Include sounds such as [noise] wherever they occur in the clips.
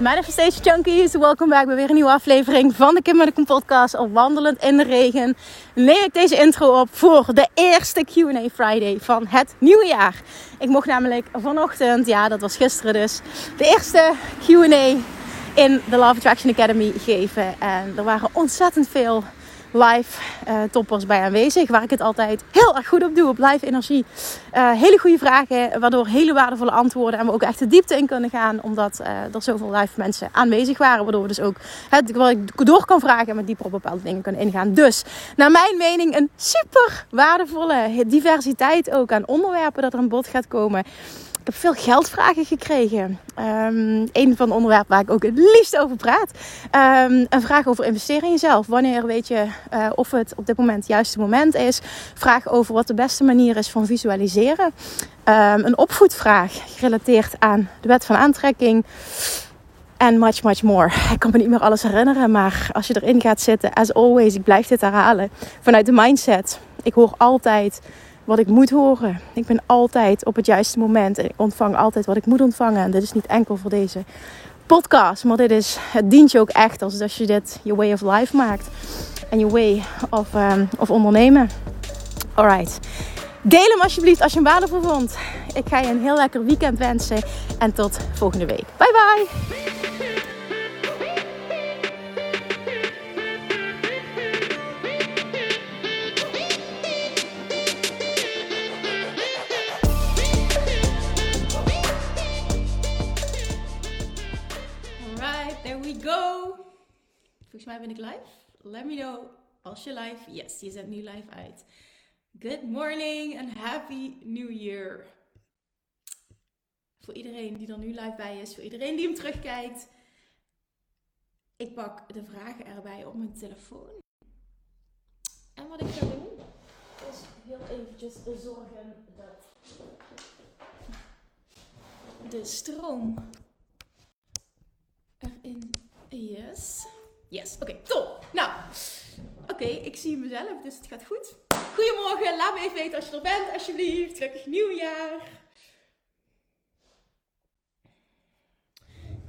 Manifestation Junkies, welkom bij weer een nieuwe aflevering van de Kim podcast. Al wandelend in de regen neem ik deze intro op voor de eerste Q&A Friday van het nieuwe jaar. Ik mocht namelijk vanochtend, ja dat was gisteren dus, de eerste Q&A in de Love Attraction Academy geven. En er waren ontzettend veel live uh, toppers bij aanwezig. Waar ik het altijd heel erg goed op doe, op live energie. Uh, hele goede vragen, waardoor hele waardevolle antwoorden. En we ook echt de diepte in kunnen gaan, omdat uh, er zoveel live mensen aanwezig waren. Waardoor we dus ook het, waar ik door kan vragen en met dieper op bepaalde dingen kunnen ingaan. Dus, naar mijn mening, een super waardevolle diversiteit ook aan onderwerpen dat er aan bod gaat komen. Ik heb veel geldvragen gekregen. Um, een van de onderwerpen waar ik ook het liefst over praat. Um, een vraag over investeren in jezelf. Wanneer weet je uh, of het op dit moment het juiste moment is? Vraag over wat de beste manier is van visualiseren. Um, een opvoedvraag gerelateerd aan de wet van aantrekking. En much, much more. Ik kan me niet meer alles herinneren. Maar als je erin gaat zitten, as always, ik blijf dit herhalen. Vanuit de mindset. Ik hoor altijd wat ik moet horen. Ik ben altijd op het juiste moment en ik ontvang altijd wat ik moet ontvangen. En dit is niet enkel voor deze podcast, maar dit is, het dient je ook echt als, als je dit je way of life maakt. En je way of, um, of ondernemen. Alright. Deel hem alsjeblieft als je hem waardevol vond. Ik ga je een heel lekker weekend wensen. En tot volgende week. Bye bye. Ben ik live. Let me know als je live. Yes, je zet nu live uit. Good morning and happy new year. Voor iedereen die er nu live bij is, voor iedereen die hem terugkijkt. Ik pak de vragen erbij op mijn telefoon. En wat ik ga doen, is heel eventjes zorgen dat de stroom erin is. Oké, top. Nou, oké, ik zie mezelf, dus het gaat goed. Goedemorgen, laat me even weten als je er bent, alsjeblieft. Gelukkig nieuwjaar.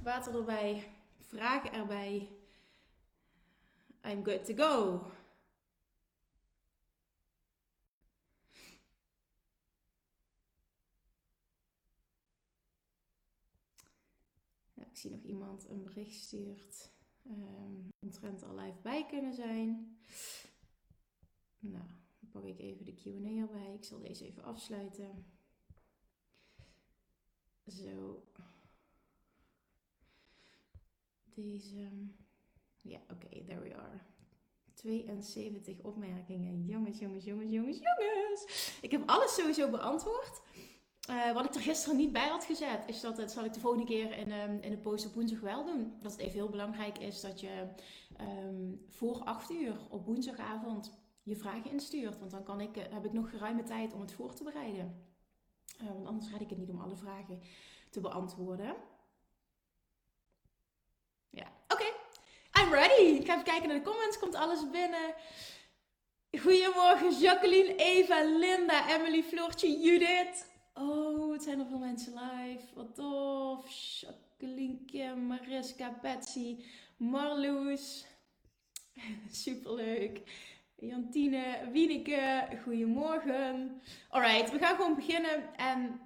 Water erbij, vragen erbij. I'm good to go. ik zie nog iemand een bericht stuurt um, omtrent al live bij kunnen zijn. Nou, dan pak ik even de QA erbij. Ik zal deze even afsluiten. Zo. Deze. Ja, oké, okay, there we are. 72 opmerkingen. Jongens, jongens, jongens, jongens, jongens. Ik heb alles sowieso beantwoord. Uh, wat ik er gisteren niet bij had gezet, is dat, dat zal ik de volgende keer in, um, in de post op woensdag wel doen. Dat het even heel belangrijk is dat je um, voor 8 uur op woensdagavond je vragen instuurt. Want dan kan ik, uh, heb ik nog geruime tijd om het voor te bereiden. Uh, want anders red ik het niet om alle vragen te beantwoorden. Ja, oké. I'm ready. Ik ga even kijken naar de comments. Komt alles binnen? Goedemorgen Jacqueline, Eva, Linda, Emily, Floortje, Judith. Oh, het zijn er veel mensen live. Wat tof. Jacqueline, Mariska, Betsy, Marloes. [laughs] Superleuk. Jantine, Wieneke, goedemorgen. Alright, we gaan gewoon beginnen. En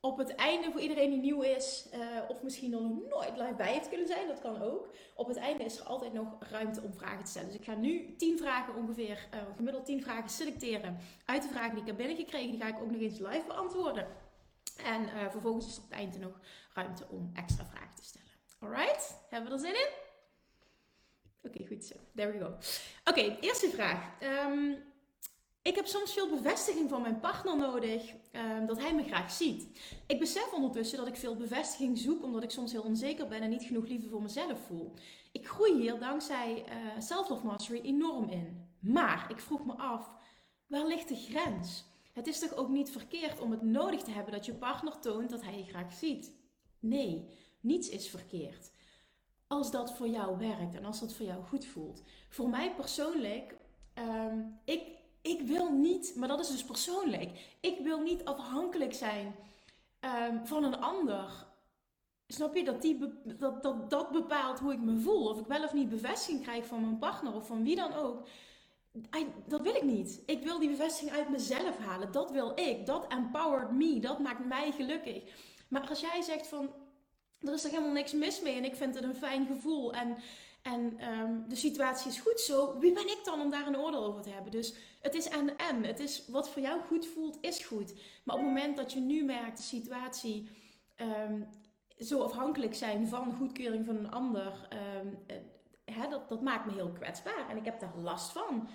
op het einde, voor iedereen die nieuw is, uh, of misschien nog nooit live bij heeft kunnen zijn, dat kan ook. Op het einde is er altijd nog ruimte om vragen te stellen. Dus ik ga nu 10 vragen ongeveer, uh, gemiddeld 10 vragen selecteren uit de vragen die ik heb binnengekregen. Die ga ik ook nog eens live beantwoorden. En uh, vervolgens is er op het einde nog ruimte om extra vragen te stellen. Alright, hebben we er zin in? Oké, goed zo. There we go. Oké, eerste vraag. Ehm, ik heb soms veel bevestiging van mijn partner nodig ehm, dat hij me graag ziet. Ik besef ondertussen dat ik veel bevestiging zoek omdat ik soms heel onzeker ben en niet genoeg liefde voor mezelf voel. Ik groei hier dankzij uh, Self-Love Mastery enorm in. Maar ik vroeg me af, waar ligt de grens? Het is toch ook niet verkeerd om het nodig te hebben dat je partner toont dat hij je graag ziet? Nee, niets is verkeerd. Als dat voor jou werkt en als dat voor jou goed voelt. Voor mij persoonlijk, um, ik, ik wil niet, maar dat is dus persoonlijk, ik wil niet afhankelijk zijn um, van een ander. Snap je dat, die, dat, dat dat bepaalt hoe ik me voel? Of ik wel of niet bevestiging krijg van mijn partner of van wie dan ook. dat wil ik niet. Ik wil die bevestiging uit mezelf halen. Dat wil ik. Dat empowered me. Dat maakt mij gelukkig. Maar als jij zegt van er is er helemaal niks mis mee en ik vind het een fijn gevoel en, en um, de situatie is goed zo. Wie ben ik dan om daar een oordeel over te hebben? Dus het is en en. Het is wat voor jou goed voelt, is goed. Maar op het moment dat je nu merkt de situatie um, zo afhankelijk zijn van goedkeuring van een ander, um, hè, dat, dat maakt me heel kwetsbaar en ik heb daar last van.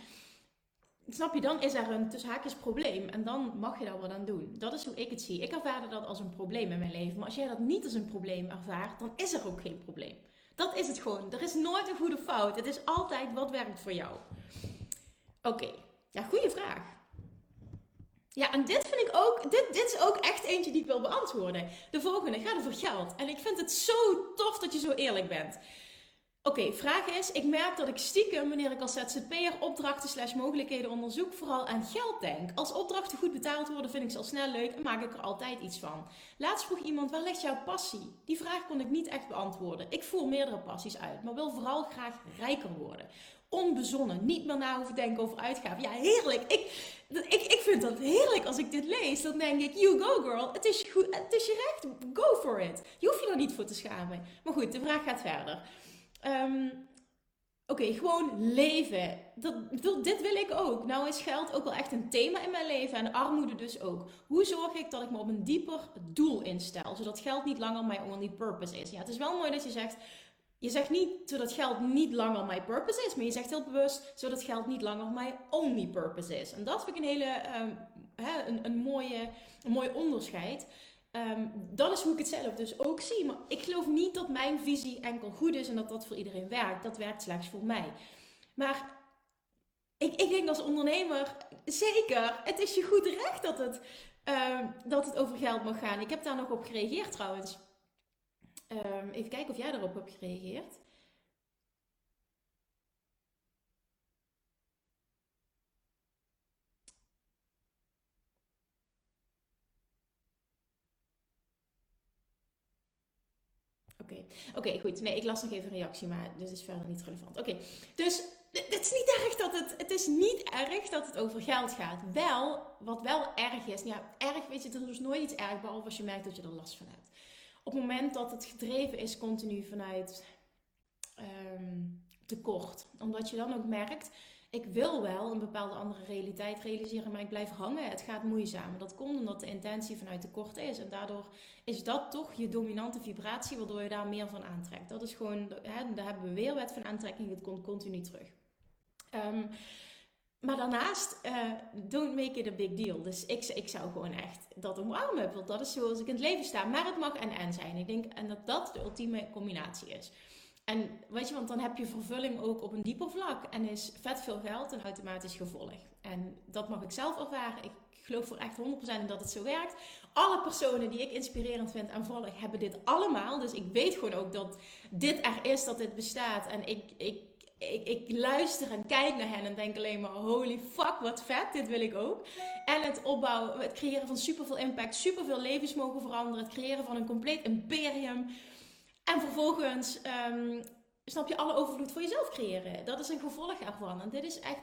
Snap je, dan is er een tussen haakjes probleem en dan mag je daar wat aan doen. Dat is hoe ik het zie. Ik ervaarde dat als een probleem in mijn leven. Maar als jij dat niet als een probleem ervaart, dan is er ook geen probleem. Dat is het gewoon. Er is nooit een goede fout. Het is altijd wat werkt voor jou. Oké, ja, goede vraag. Ja, en dit vind ik ook, dit, dit is ook echt eentje die ik wil beantwoorden. De volgende gaat over geld. En ik vind het zo tof dat je zo eerlijk bent. Oké, vraag is, ik merk dat ik stiekem, wanneer ik als ZZP'er opdrachten slash mogelijkheden onderzoek, vooral aan geld denk. Als opdrachten goed betaald worden, vind ik ze al snel leuk en maak ik er altijd iets van. Laatst vroeg iemand, waar ligt jouw passie? Die vraag kon ik niet echt beantwoorden. Ik voer meerdere passies uit, maar wil vooral graag rijker worden. Onbezonnen, niet meer na hoeven denken over uitgaven. Ja, heerlijk. Ik, ik, ik vind dat heerlijk als ik dit lees. Dan denk ik, you go girl, het is, goed, het is je recht, go for it. Je hoeft je er niet voor te schamen. Maar goed, de vraag gaat verder. Um, Oké, gewoon leven. Dat, dit wil ik ook. Nou is geld ook wel echt een thema in mijn leven en armoede dus ook. Hoe zorg ik dat ik me op een dieper doel instel, zodat geld niet langer mijn only purpose is? Ja, het is wel mooi dat je zegt, je zegt niet zodat geld niet langer my purpose is, maar je zegt heel bewust zodat geld niet langer my only purpose is. En dat vind ik een hele, um, een, een, mooie, een mooi onderscheid. Um, dat is hoe ik het zelf dus ook zie. Maar ik geloof niet dat mijn visie enkel goed is en dat dat voor iedereen werkt. Dat werkt slechts voor mij. Maar ik, ik denk als ondernemer, zeker, het is je goed recht dat het, uh, dat het over geld mag gaan. Ik heb daar nog op gereageerd trouwens. Um, even kijken of jij daarop hebt gereageerd. Oké, oké, goed. Nee, ik las nog even een reactie, maar dit is verder niet relevant. Oké, dus het is niet erg dat het, het is niet erg dat het over geld gaat. Wel, wat wel erg is, ja, erg weet je, er is dus nooit iets erg, behalve als je merkt dat je er last van hebt. Op het moment dat het gedreven is continu vanuit um, tekort, omdat je dan ook merkt ik wil wel een bepaalde andere realiteit realiseren, maar ik blijf hangen. Het gaat moeizaam. Dat komt omdat de intentie vanuit tekort is. En daardoor is dat toch je dominante vibratie, waardoor je daar meer van aantrekt. Dat is gewoon, hè, daar hebben we weer wet van aantrekking. Het komt continu terug. Um, maar daarnaast, uh, don't make it a big deal. Dus ik, ik zou gewoon echt dat omarmen. Want dat is zoals ik in het leven sta. Maar het mag en en zijn. Ik denk en dat dat de ultieme combinatie is. En weet je, want dan heb je vervulling ook op een dieper vlak. En is vet veel geld een automatisch gevolg. En dat mag ik zelf ervaren. Ik geloof voor echt 100% dat het zo werkt. Alle personen die ik inspirerend vind en volg, hebben dit allemaal. Dus ik weet gewoon ook dat dit er is, dat dit bestaat. En ik, ik, ik, ik luister en kijk naar hen en denk alleen maar: holy fuck, wat vet, dit wil ik ook. En het opbouwen, het creëren van superveel impact, superveel levens mogen veranderen. Het creëren van een compleet imperium. En vervolgens, um, snap je, alle overvloed voor jezelf creëren. Dat is een gevolg ervan. En dit is echt,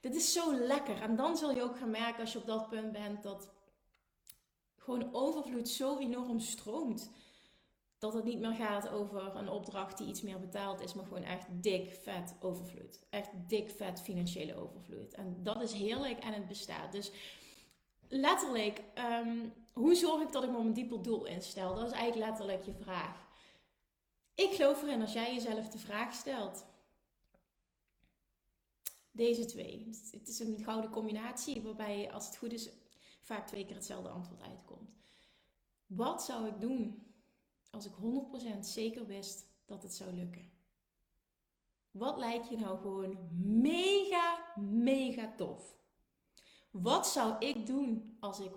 dit is zo lekker. En dan zul je ook gaan merken als je op dat punt bent dat gewoon overvloed zo enorm stroomt. Dat het niet meer gaat over een opdracht die iets meer betaald is, maar gewoon echt dik vet overvloed. Echt dik vet financiële overvloed. En dat is heerlijk en het bestaat. Dus letterlijk, um, hoe zorg ik dat ik me een dieper doel instel? Dat is eigenlijk letterlijk je vraag. Ik geloof erin als jij jezelf de vraag stelt: Deze twee. Het is een gouden combinatie waarbij, als het goed is, vaak twee keer hetzelfde antwoord uitkomt. Wat zou ik doen als ik 100% zeker wist dat het zou lukken? Wat lijkt je nou gewoon mega, mega tof? Wat zou ik doen als ik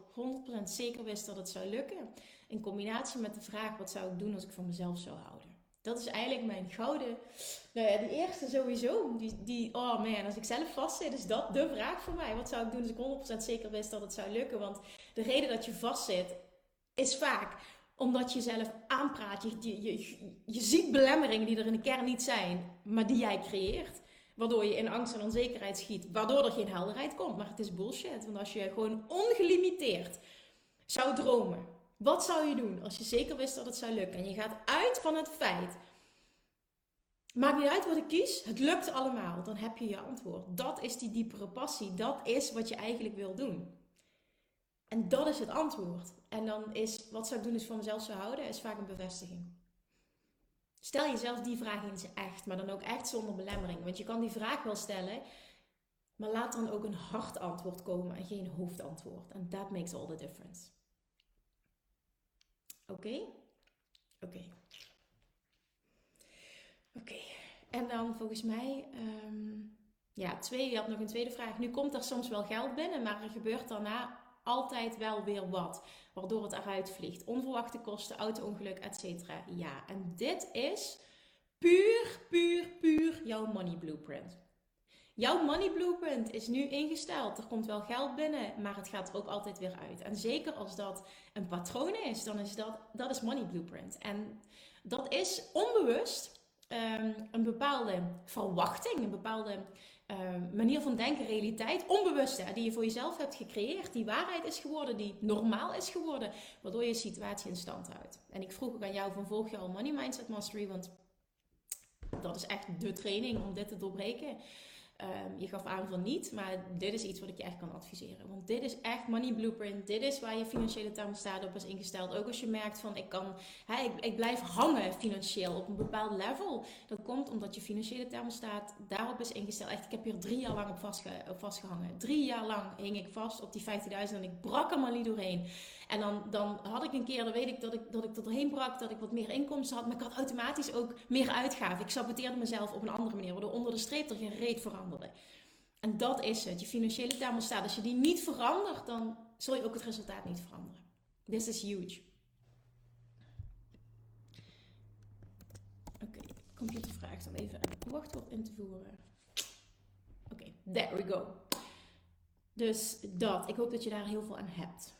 100% zeker wist dat het zou lukken? In combinatie met de vraag: wat zou ik doen als ik van mezelf zou houden? Dat is eigenlijk mijn gouden. Nou ja, de eerste sowieso. Die, die, oh man, als ik zelf vastzit, is dat de vraag voor mij. Wat zou ik doen als ik 100% zeker wist dat het zou lukken? Want de reden dat je vastzit, is vaak omdat je zelf aanpraat. Je, je, je, je ziet belemmeringen die er in de kern niet zijn, maar die jij creëert. Waardoor je in angst en onzekerheid schiet. Waardoor er geen helderheid komt. Maar het is bullshit. Want als je gewoon ongelimiteerd zou dromen. Wat zou je doen als je zeker wist dat het zou lukken? En je gaat uit van het feit. Maakt niet uit wat ik kies. Het lukt allemaal. Dan heb je je antwoord. Dat is die diepere passie. Dat is wat je eigenlijk wil doen. En dat is het antwoord. En dan is, wat zou ik doen ik van mezelf zou houden, is vaak een bevestiging. Stel jezelf die vraag eens echt, maar dan ook echt zonder belemmering. Want je kan die vraag wel stellen, maar laat dan ook een hard antwoord komen en geen hoofdantwoord. En that makes all the difference. Oké? Oké. Oké. En dan volgens mij, ehm, ja, twee, je had nog een tweede vraag. Nu komt er soms wel geld binnen, maar er gebeurt daarna altijd wel weer wat, waardoor het eruit vliegt. Onverwachte kosten, auto-ongeluk, etc. Ja, en dit is puur, puur, puur jouw money blueprint. Jouw money blueprint is nu ingesteld. Er komt wel geld binnen, maar het gaat er ook altijd weer uit. En zeker als dat een patroon is, dan is dat, dat is money blueprint. En dat is onbewust um, een bepaalde verwachting, een bepaalde Ehm, manier van denken, realiteit, onbewuste, die je voor jezelf hebt gecreëerd, die waarheid is geworden, die normaal is geworden, waardoor je situatie in stand houdt. En ik vroeg ook aan jou van volg je al Money Mindset Mastery, want dat is echt de training om dit te doorbreken. Um, je gaf aan van niet, maar dit is iets wat ik je echt kan adviseren. Want dit is echt money blueprint. Dit is waar je financiële thermostaat op is ingesteld. Ook als je merkt van ik kan, ik, ik blijf hangen financieel op een bepaald level. Dat komt omdat je financiële thermostaat daarop is ingesteld. Echt, ik heb hier drie jaar lang op, vastge, op vastgehangen. Drie jaar lang hing ik vast op die 15.000 en ik brak er maar niet doorheen. En dan, dan had ik een keer, dan weet ik dat ik, dat ik tot brak, dat ik wat meer inkomsten had. Maar ik had automatisch ook meer uitgaven. Ik saboteerde mezelf op een andere manier, waardoor onder de streep er geen reet veranderde. En dat is het. Je financiële thermostaat. Als je die niet verandert, dan zul je ook het resultaat niet veranderen. This is huge. Oké, okay, computer vraagt om even een wachtwoord in te voeren. Oké, there we go. Dus dat. Ik hoop dat je daar heel veel aan hebt.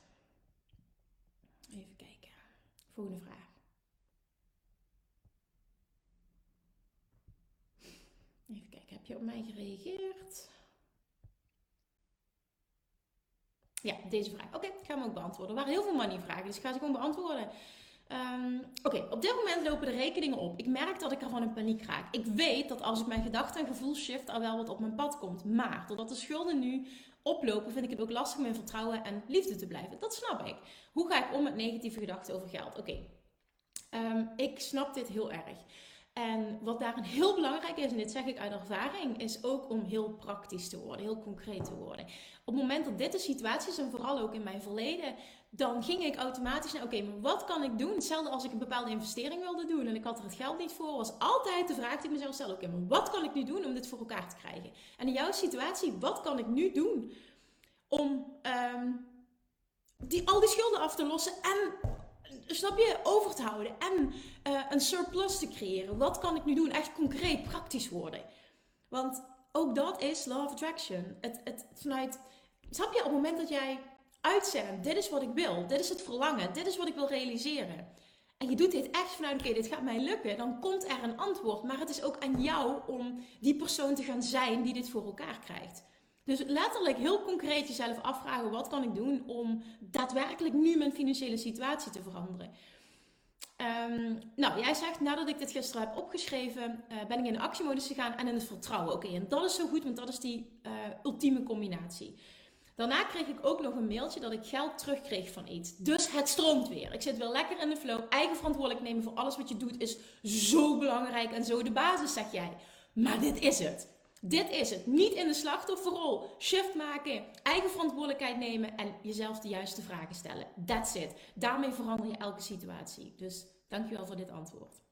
Even kijken. Volgende vraag. Even kijken, heb je op mij gereageerd? Ja, deze vraag. Oké, ik ga hem ook beantwoorden. Er waren heel veel money vragen, dus ik ga ze gewoon beantwoorden. Ehm, oké, op dit moment lopen de rekeningen op. Ik merk dat ik ervan in paniek raak. Ik weet dat als ik mijn gedachten en gevoel shift, er wel wat op mijn pad komt. Maar doordat de schulden nu oplopen, vind ik het ook lastig mijn vertrouwen en liefde te blijven. Dat snap ik. Hoe ga ik om met negatieve gedachten over geld? Oké, ehm, ik snap dit heel erg. En wat daarin [laughs] heel belangrijk is, en dit zeg ik uit ervaring, is ook om heel praktisch te worden, heel concreet te worden. Op het moment dat dit de situatie is, en vooral ook in mijn verleden, dan ging ik automatisch naar, oké, maar wat kan ik doen? Hetzelfde als ik een bepaalde investering wilde doen en ik had er het geld niet voor, was altijd de vraag die ik mezelf stelde, oké, maar wat kan ik nu doen om dit voor elkaar te krijgen? En in jouw situatie, wat kan ik nu doen om um, die, al die schulden af te lossen en snap je, over te houden en uh, een surplus te creëren. Wat kan ik nu doen? Echt concreet, praktisch worden. Want ook dat is law of attraction. Het, het, vanuit, snap je, op het moment dat jij dit is wat ik wil, dit is het verlangen, dit is wat ik wil realiseren. En je doet dit echt vanuit, oké, dit gaat mij lukken, dan komt er een antwoord. Maar het is ook aan jou om die persoon te gaan zijn die dit voor elkaar krijgt. Dus letterlijk heel concreet jezelf afvragen: wat kan ik doen om daadwerkelijk nu mijn financiële situatie te veranderen? Um, nou, jij zegt nadat ik dit gisteren heb opgeschreven, uh, ben ik in de actiemodus gegaan en in het vertrouwen. Oké, en dat is zo goed, want dat is die uh, ultieme combinatie. Daarna kreeg ik ook nog een mailtje dat ik geld terugkreeg van iets. Dus het stroomt weer. Ik zit weer lekker in de flow. Eigen verantwoordelijk nemen voor alles wat je doet is zo belangrijk en zo de basis, zeg jij. Maar dit is het. Dit is het. Niet in de slachtofferrol. Shift maken, eigen verantwoordelijkheid nemen en jezelf de juiste vragen stellen. That's it. Daarmee verander je elke situatie. Dus dankjewel voor dit antwoord.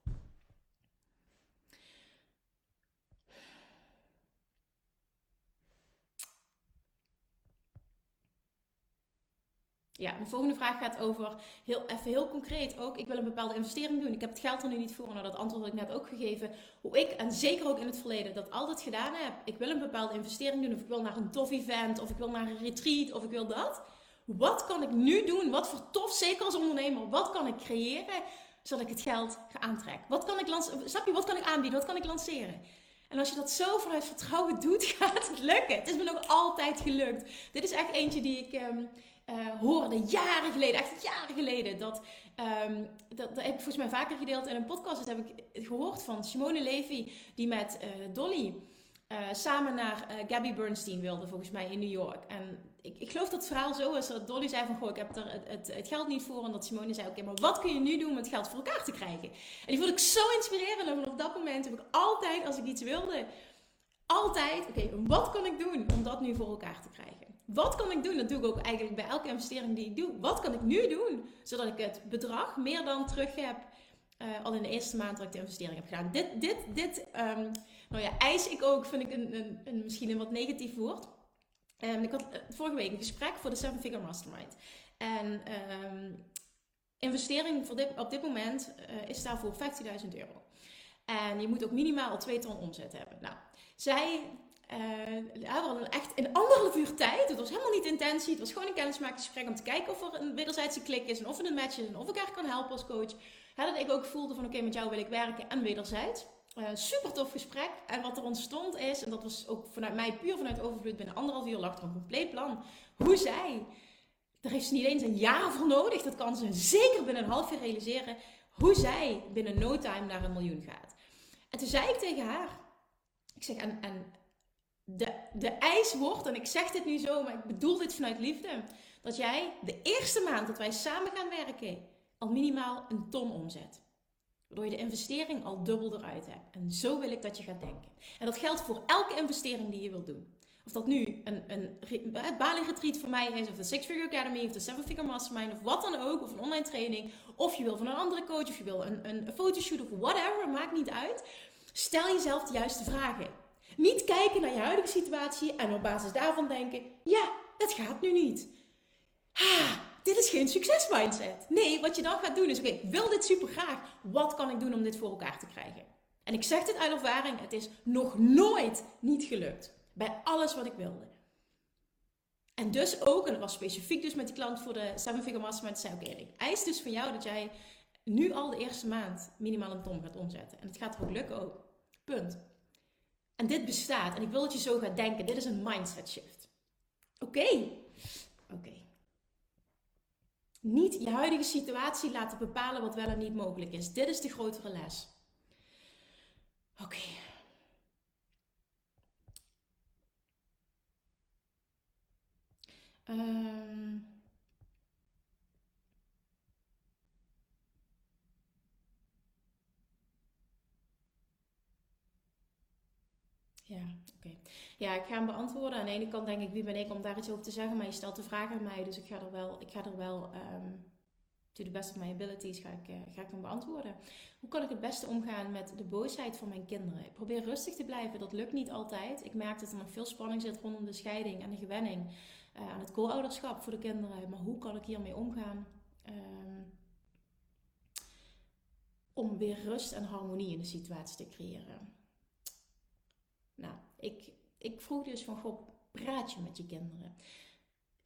Ja, de volgende vraag gaat over, heel, even heel concreet ook, ik wil een bepaalde investering doen. Ik heb het geld er nu niet voor. Nou, dat antwoord had ik net ook gegeven. Hoe ik, en zeker ook in het verleden, dat altijd gedaan heb. Ik wil een bepaalde investering doen, of ik wil naar een tof event, of ik wil naar een retreat, of ik wil dat. Wat kan ik nu doen? Wat voor tof, zeker als ondernemer, wat kan ik creëren, zodat ik het geld ga aantrekken? Wat kan ik? Snap je, wat kan ik aanbieden? Wat kan ik lanceren? En als je dat zo vanuit vertrouwen doet, [laughs] gaat het lukken. Het is me nog altijd gelukt. Dit is echt eentje die ik... Uh, hoorde jaren geleden, echt jaren geleden, dat, um, dat, dat, heb ik volgens mij vaker gedeeld in een podcast, dat heb ik gehoord van Simone Levy, die met uh, Dolly uh, samen naar Gabby Bernstein wilde, volgens mij in New York. En ik, ik geloof dat het verhaal zo is dat Dolly zei van, goh, ik heb er het, het, geld niet voor. En dat Simone zei, oké, maar wat kun je nu doen om het geld voor elkaar te krijgen? En die vond ik zo inspirerend. En vanaf dat moment heb ik altijd, als ik iets wilde, altijd, oké, wat kan ik doen om dat nu voor elkaar te krijgen? Wat kan ik doen? Dat doe ik ook eigenlijk bij elke investering die ik doe. Wat kan ik nu doen? Zodat ik het bedrag meer dan terug heb uh, al in de eerste maand dat ik de investering heb gedaan. Dit, dit, dit um, nou ja, eis ik ook, vind ik een, een, een misschien een wat negatief woord. Um, ik had eh, vorige week een gesprek voor de Seven Figure Mastermind. En um, investering voor dit, op dit moment uh, is daarvoor 15.000 euro. En je moet ook minimaal 2 ton omzet hebben. Nou, zij uh, we hadden echt in anderhalf uur tijd. Het was helemaal niet intentie. Het was gewoon een kennismakingsgesprek om te kijken of er een wederzijdse klik is. En of er een match is. En of ik haar kan helpen als coach. Dat ik ook voelde van oké, met jou wil ik werken. En wederzijds. Uh, super tof gesprek. En wat er ontstond is, en dat was ook vanuit mij puur vanuit overvloed. Binnen anderhalf uur lag er een compleet plan. Hoe zij, daar heeft ze niet eens een jaar voor nodig. Dat kan ze zeker binnen een half jaar realiseren. Hoe zij binnen no time naar een miljoen gaat. En toen zei ik tegen haar. Ik zeg, en, en de, de eis wordt, en ik zeg dit nu zo, maar ik bedoel dit vanuit liefde, dat jij de eerste maand dat wij samen gaan werken al minimaal een ton omzet. Waardoor je de investering al dubbel eruit hebt. En zo wil ik dat je gaat denken. En dat geldt voor elke investering die je wilt doen. Of dat nu een, een, Bali Retreat voor mij is, of de Six Figure Academy, of de Seven Figure Mastermind, of wat dan ook, of een online training, of je wil van een andere coach, of je wil een, een, een fotoshoot, of whatever, maakt niet uit. Stel jezelf de juiste vragen. Niet kijken naar je huidige situatie en op basis daarvan denken: ja, dat gaat nu niet. Ha, dit is geen succesmindset. Nee, wat je dan gaat doen is: oké, ik wil dit super graag. Wat kan ik doen om dit voor elkaar te krijgen? En ik zeg dit uit ervaring: het is nog nooit niet gelukt. Bij alles wat ik wilde. En dus ook, en dat was specifiek dus met die klant voor de Seven Figure Mastermind, zei oké, ik eis dus van jou dat jij nu al de eerste maand minimaal een ton gaat omzetten. En het gaat er ook lukken ook. Punt. En dit bestaat. En ik wil dat je zo gaat denken. Dit is een mindset shift. Oké. Oké. Niet je huidige situatie laten bepalen wat wel en niet mogelijk is. Dit is de grotere les. Oké. Um, Ja, oké. Ja, ik ga hem beantwoorden. Aan de ene kant denk ik, wie ben ik om daar iets over te zeggen? Maar je stelt de vraag aan mij, dus ik ga er wel, ik ga er wel um, to the best of my abilities, ga ik, uh, ga ik hem beantwoorden. Hoe kan ik het beste omgaan met de boosheid van mijn kinderen? Ik probeer rustig te blijven, dat lukt niet altijd. Ik merk dat er nog veel spanning zit rondom de scheiding en de gewenning uh, aan het co-ouderschap voor de kinderen. Maar hoe kan ik hiermee omgaan? Um, om weer rust en harmonie in de situatie te creëren. Nou, ik, ik vroeg dus van, goh, praat je met je kinderen?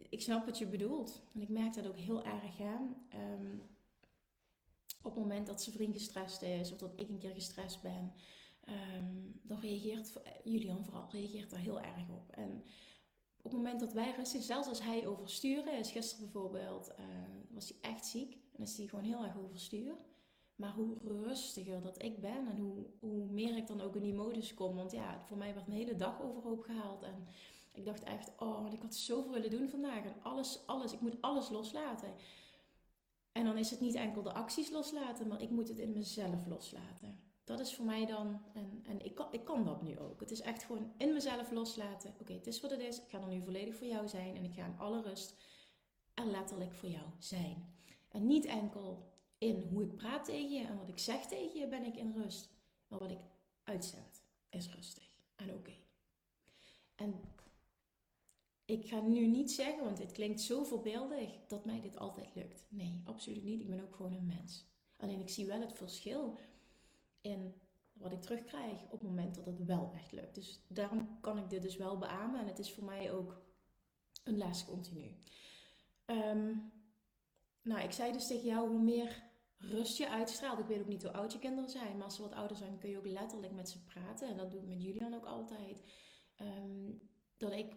Ik snap wat je bedoelt. En ik merk dat ook heel erg aan. Um, op het moment dat zijn vriend gestrest is, of dat ik een keer gestrest ben, um, dan reageert Julian vooral reageert daar heel erg op. En op het moment dat wij rustig, zelfs als hij oversturen is, gisteren bijvoorbeeld, uh, was hij echt ziek en is hij gewoon heel erg overstuur. Maar hoe rustiger dat ik ben en hoe, hoe meer ik dan ook in die modus kom. Want ja, voor mij werd een hele dag overhoop gehaald. En ik dacht echt, oh, ik had zoveel willen doen vandaag. En alles, alles, ik moet alles loslaten. En dan is het niet enkel de acties loslaten, maar ik moet het in mezelf loslaten. dat is voor mij dan, en, en ik, kan, ik kan dat nu ook. Het is echt gewoon in mezelf loslaten. Oké, het is wat het is. Ik ga er nu volledig voor jou zijn. En ik ga in alle rust er letterlijk voor jou zijn. En niet enkel in hoe ik praat tegen je en wat ik zeg tegen je ben ik in rust. Maar wat ik uitzend is rustig en oké. En ik ga nu niet zeggen, want het klinkt zo voorbeeldig, dat mij dit altijd lukt. Nee, absoluut niet. Ik ben ook gewoon een mens. Alleen ik zie wel het verschil in wat ik terugkrijg op het moment dat het wel echt lukt. Dus daarom kan ik dit dus wel beamen en het is voor mij ook een les continu. Ehm, nou, ik zei dus tegen jou, hoe meer rust je uitstraalt. Ik weet ook niet hoe oud je kinderen zijn, maar als ze wat ouder zijn, kun je ook letterlijk met ze praten. En dat doe ik met Julian ook altijd. Ehm, dat ik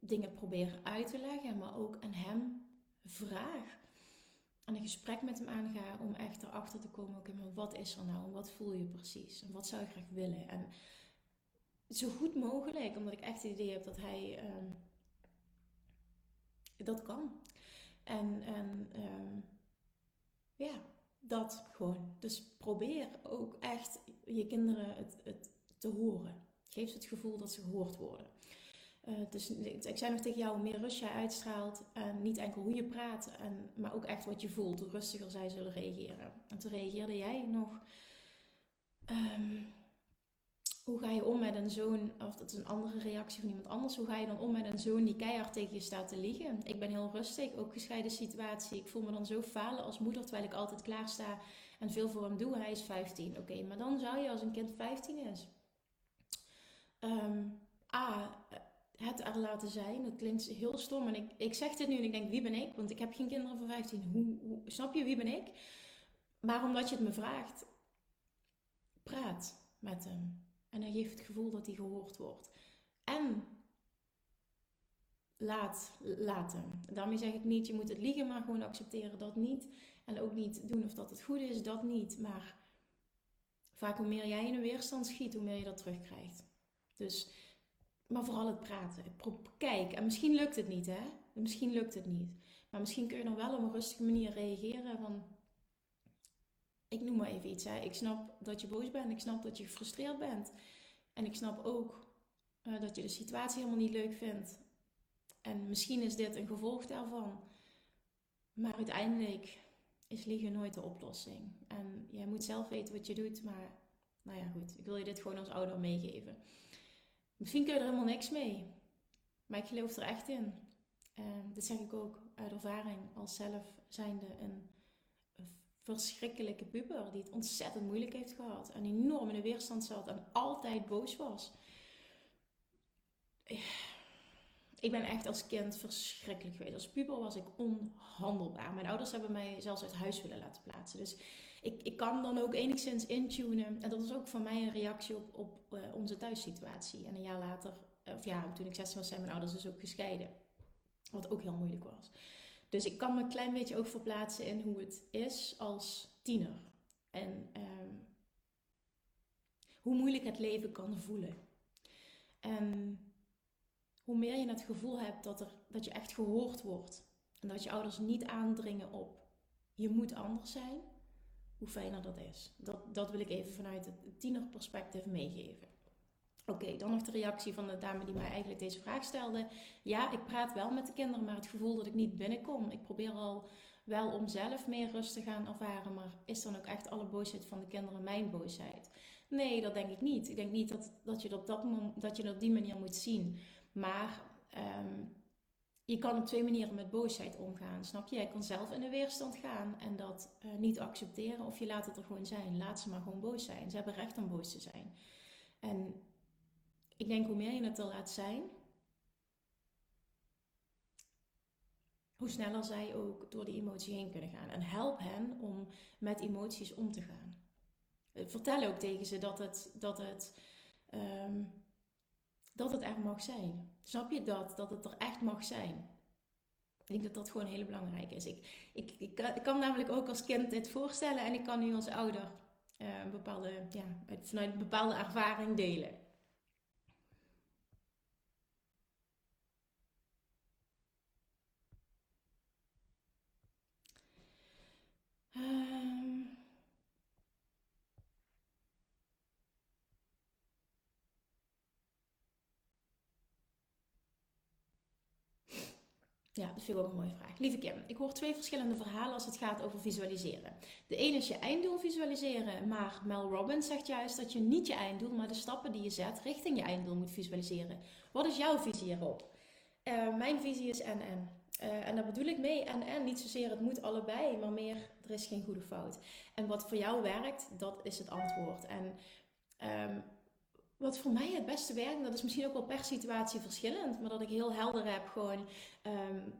dingen probeer uit te leggen, maar ook aan hem vraag. En een gesprek met hem aanga om echt erachter te komen, wat is er nou? Wat voel je precies? En wat zou je graag willen? En zo goed mogelijk, omdat ik echt het idee heb dat hij ehm, dat kan. En, en ehm, ja, dat gewoon. Dus probeer ook echt je kinderen het, het te horen. Geef ze het gevoel dat ze gehoord worden. Uh, dus ik zei nog tegen jou, hoe meer rust jij uitstraalt, en niet enkel hoe je praat, en, maar ook echt wat je voelt, hoe rustiger zij zullen reageren. En toen reageerde jij nog, um, hoe ga je om met een zoon, of dat is een andere reactie van iemand anders, hoe ga je dan om met een zoon die keihard tegen je staat te liegen? Ik ben heel rustig, ook gescheiden situatie. Ik voel me dan zo falen als moeder, terwijl ik altijd klaar sta en veel voor hem doe. Hij is 15, oké, maar dan zou je als een kind 15 is. Um, A, het er laten zijn. Dat klinkt heel stom. En ik, ik zeg dit nu en ik denk, wie ben ik? Want ik heb geen kinderen van 15. Hoe, hoe, snap je, wie ben ik? Maar omdat je het me vraagt, praat met hem. En hij geeft het gevoel dat hij gehoord wordt. En laat, hem. Daarmee zeg ik niet, je moet het liegen, maar gewoon accepteren dat niet. En ook niet doen of dat het goed is, dat niet. Maar vaak hoe meer jij in een weerstand schiet, hoe meer je dat terugkrijgt. Dus, maar vooral het praten. Kijk, en misschien lukt het niet, hè? Misschien lukt het niet. Maar misschien kun je dan wel op een rustige manier reageren van ik noem maar even iets. Ik snap dat je boos bent. Ik snap dat je gefrustreerd bent. En ik snap ook uh, dat je de situatie helemaal niet leuk vindt. En misschien is dit een gevolg daarvan. Maar uiteindelijk is liegen nooit de oplossing. En jij moet zelf weten wat je doet. Maar nou ja, goed. Ik wil je dit gewoon als ouder meegeven. Misschien kun je er helemaal niks mee. Maar ik geloof er echt in. Uh, dit zeg ik ook uit ervaring als zelf zijnde een verschrikkelijke puber die het ontzettend moeilijk heeft gehad en enorm in de weerstand zat en altijd boos was. Ik ben echt als kind verschrikkelijk geweest. Als puber was ik onhandelbaar. Mijn ouders hebben mij zelfs uit huis willen laten plaatsen. Dus ik, ik kan dan ook enigszins intunen. En dat was ook voor mij een reactie op, op uh, onze thuissituatie. En een jaar later, of ja, toen ik 16 was, zijn mijn ouders dus ook gescheiden. Wat ook heel moeilijk was. Dus ik kan me een klein beetje ook verplaatsen in hoe het is als tiener. En um, hoe moeilijk het leven kan voelen. En hoe meer je het gevoel hebt dat, er, dat je echt gehoord wordt. En dat je ouders niet aandringen op je moet anders zijn. Hoe fijner dat is. Dat, dat wil ik even vanuit het tienerperspectief meegeven. Oké, dan nog de reactie van de dame die mij eigenlijk deze vraag stelde. Ja, ik praat wel met de kinderen, maar het gevoel dat ik niet binnenkom. Ik probeer al wel om zelf meer rust te gaan ervaren, maar is dan ook echt alle boosheid van de kinderen mijn boosheid? Nee, dat denk ik niet. Ik denk niet dat, dat, je, dat, dat, dat je op die manier moet zien. Maar um, je kan op twee manieren met boosheid omgaan. Snap je? Jij kan zelf in de weerstand gaan en dat uh, niet accepteren, of je laat het er gewoon zijn. Laat ze maar gewoon boos zijn. Ze hebben recht om boos te zijn. En ik denk hoe meer je het er laat zijn, hoe sneller zij ook door die emotie heen kunnen gaan. En help hen om met emoties om te gaan. Vertel ook tegen ze dat het, dat het, um, dat het er mag zijn. Snap je dat? Dat het er echt mag zijn. Ik denk dat dat gewoon heel belangrijk is. Ik, ik, ik, kan, namelijk ook als kind dit voorstellen en ik kan nu als ouder een bepaalde, ja, vanuit een bepaalde ervaring delen. Ja, dat vind ik ook een mooie vraag. Lieve Kim, ik hoor twee verschillende verhalen als het gaat over visualiseren. De ene is je einddoel visualiseren, maar Mel Robbins zegt juist dat je niet je einddoel, maar de stappen die je zet richting je einddoel moet visualiseren. Wat is jouw visie hierop? Uh, mijn visie is en-en. Uh, en daar bedoel ik mee en-en. Niet zozeer het moet allebei, maar meer er is geen goede fout. En wat voor jou werkt, dat is het antwoord. En um, wat voor mij het beste werkt, dat is misschien ook wel per situatie verschillend, maar dat ik heel helder heb gewoon um,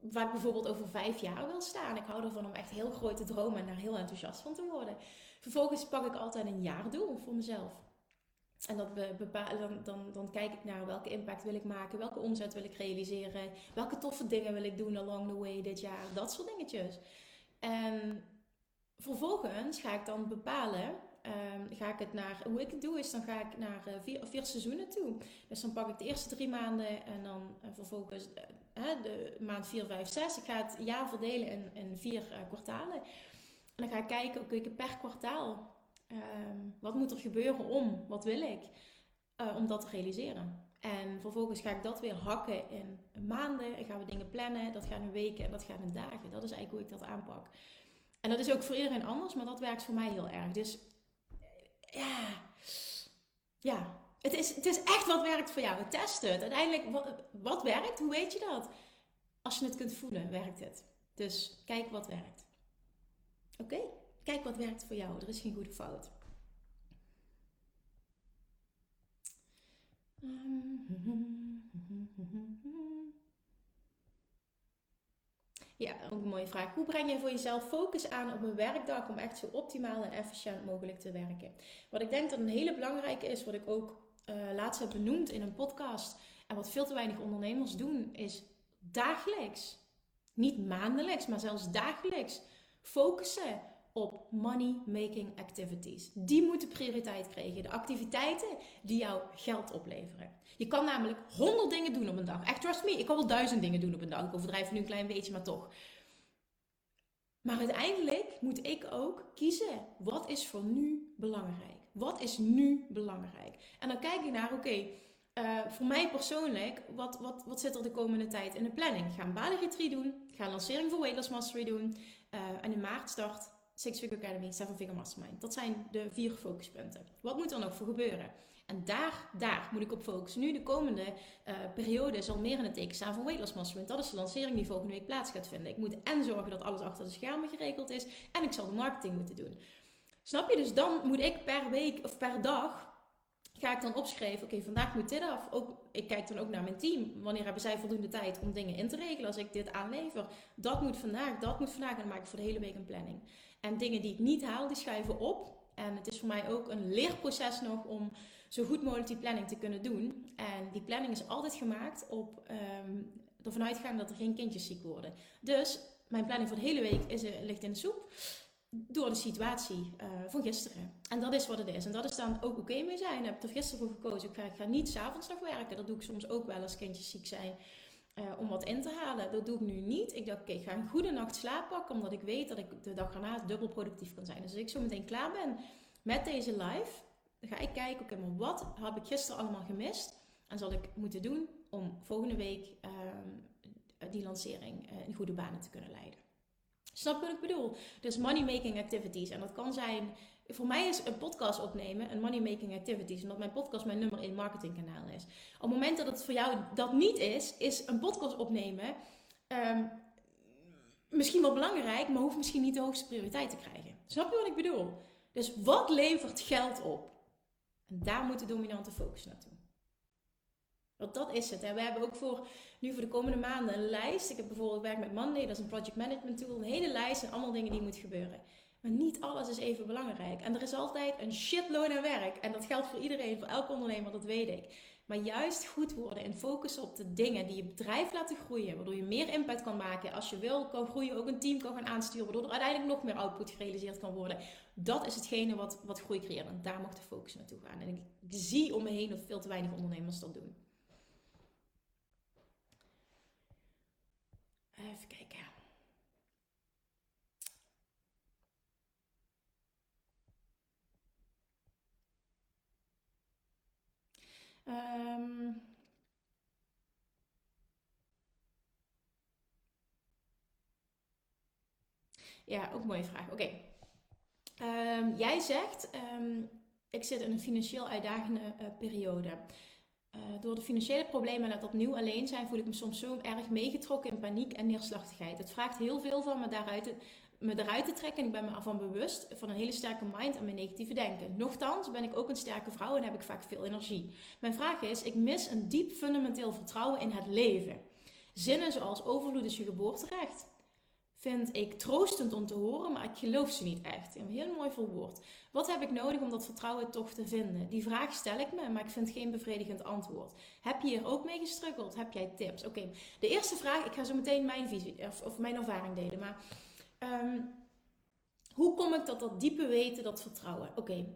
waar ik bijvoorbeeld over vijf jaar wil staan. Ik hou ervan om echt heel grote dromen en daar heel enthousiast van te worden. Vervolgens pak ik altijd een jaardoel voor mezelf. En dat dan, dan, dan kijk ik naar welke impact wil ik maken, welke omzet wil ik realiseren, welke toffe dingen wil ik doen along the way dit jaar, dat soort dingetjes. En vervolgens ga ik dan bepalen um, ga ik het naar, hoe ik het doe is, dan ga ik naar uh, vier, seizoenen toe. Dus dan pak ik de eerste drie maanden en dan uh, vervolgens uh, de maand 4, 5, 6. Ik ga het jaar verdelen in, in vier kwartalen. En dan ga ik kijken, oké, okay, per kwartaal, um, wat moet er gebeuren om, wat wil ik, om dat te realiseren. En vervolgens ga ik dat weer hakken in maanden. En gaan we dingen plannen. Dat gaan in weken en dat gaat in dagen. Dat is eigenlijk hoe ik dat aanpak. En dat is ook voor iedereen anders, maar dat werkt voor mij heel erg. Dus ja, ja. Het is, het is echt wat werkt voor jou. Test het. Uiteindelijk, wat, wat werkt? Hoe weet je dat? Als je het kunt voelen, werkt het. Dus kijk wat werkt. Oké? Kijk wat werkt voor jou. Er is geen goede fout. Ja, ook een mooie vraag. Hoe breng je voor jezelf focus aan op een werkdag om echt zo optimaal en efficiënt mogelijk te werken? Wat ik denk dat een hele belangrijke is, wat ik ook uh, laatst heb benoemd in een podcast en wat veel te weinig ondernemers doen, is dagelijks, niet maandelijks, maar zelfs dagelijks focussen op money-making activities. Die moeten prioriteit krijgen. De activiteiten die jou geld opleveren. Je kan namelijk honderd dingen doen op een dag. Echt, trust me, ik kan wel duizend dingen doen op een dag. Ik overdrijf nu een klein beetje, maar toch. Maar uiteindelijk moet ik ook kiezen. Wat is voor nu belangrijk? Wat is nu belangrijk? En dan kijk ik naar, oké, uh, voor mij persoonlijk, wat, wat, wat zit er de komende tijd in de planning? Ik ga een doen. Ga een lancering voor Weightless Mastery doen. Uh, en in maart start Six Figure Academy, Seven Figure Mastermind. Dat zijn de vier focuspunten. Wat moet er nog voor gebeuren? En daar, daar moet ik op focussen. Nu de komende uh, periode zal meer in het teken staan van Weightless Mastermind. Dat is de lancering die volgende week plaats gaat vinden. Ik moet en zorgen dat alles achter de schermen geregeld is. En ik zal de marketing moeten doen. Snap je? Dus dan moet ik per week of per dag ga ik dan opschrijven, oké, vandaag moet dit af. Ook, ik kijk dan ook naar mijn team. Wanneer hebben zij voldoende tijd om dingen in te regelen als ik dit aanlever? Dat moet vandaag, dat moet vandaag. En dan maak ik voor de hele week een planning. En dingen die ik niet haal, die schuiven op. En het is voor mij ook een leerproces nog om zo goed mogelijk die planning te kunnen doen. En die planning is altijd gemaakt op um, ervan uitgaan dat er geen kindjes ziek worden. Dus mijn planning voor de hele week is, uh, ligt in de soep door de situatie uh, van gisteren. En dat is wat het is. En dat is dan ook oké mee zijn. Ik heb er gisteren voor gekozen. Ik ga, ik ga niet s'avonds nog werken. Dat doe ik soms ook wel als kindjes ziek zijn. Uh, om wat in te halen. Dat doe ik nu niet. Ik dacht, oké, ik ga een goede nacht slaap pakken. Omdat ik weet dat ik de dag erna dubbel productief kan zijn. Dus als ik zo meteen klaar ben met deze live. Ga ik kijken, oké, maar wat heb ik gisteren allemaal gemist? En zal ik moeten doen om volgende week uh, die lancering uh, in goede banen te kunnen leiden. Snap wat ik bedoel? Dus money making activities. En dat kan zijn, voor mij is een podcast opnemen een money making activities. Omdat mijn podcast mijn nummer 1 marketingkanaal is. Op het moment dat het voor jou dat niet is, is een podcast opnemen um, misschien wel belangrijk, maar hoeft misschien niet de hoogste prioriteit te krijgen. Snap je wat ik bedoel? Dus wat levert geld op? En daar moet de dominante focus naartoe. Want dat is het. En we hebben ook voor nu voor de komende maanden een lijst. Ik heb bijvoorbeeld werk met Monday, dat is een project management tool. Een hele lijst en allemaal dingen die moeten gebeuren. Maar niet alles is even belangrijk. En er is altijd een shitload aan werk. En dat geldt voor iedereen, voor elke ondernemer, dat weet ik. Maar juist goed worden en focussen op de dingen die je bedrijf laten groeien. Waardoor je meer impact kan maken. Als je wil, kan groeien, ook een team kan gaan aansturen. Waardoor er uiteindelijk nog meer output gerealiseerd kan worden. Dat is hetgene wat, wat groei creëert. En daar mag de focus naartoe gaan. En ik zie om me heen dat veel te weinig ondernemers dat doen. Even kijken. Ehm, ja, ook een mooie vraag. Oké. Ehm, jij zegt, um, ik zit in een financieel uitdagende eh, periode. Eh, door de financiële problemen en het opnieuw alleen zijn, voel ik me soms zo erg meegetrokken in paniek en neerslachtigheid. Het vraagt heel veel van me daaruit me eruit te trekken. En ik ben me ervan bewust van een hele sterke mind en mijn negatieve denken. Nochtans ben ik ook een sterke vrouw en heb ik vaak veel energie. Mijn vraag is, ik mis een diep fundamenteel vertrouwen in het leven. Zinnen zoals overvloed is je geboorterecht vind ik troostend om te horen, maar ik geloof ze niet echt. Een heel mooi verwoord. Wat heb ik nodig om dat vertrouwen toch te vinden? Die vraag stel ik me, maar ik vind geen bevredigend antwoord. Heb je hier ook mee gestruggeld? Heb jij tips? Oké, de eerste vraag, ik ga zo meteen mijn visie of, of mijn ervaring delen, maar um, hoe kom ik tot dat diepe weten, dat vertrouwen? Oké,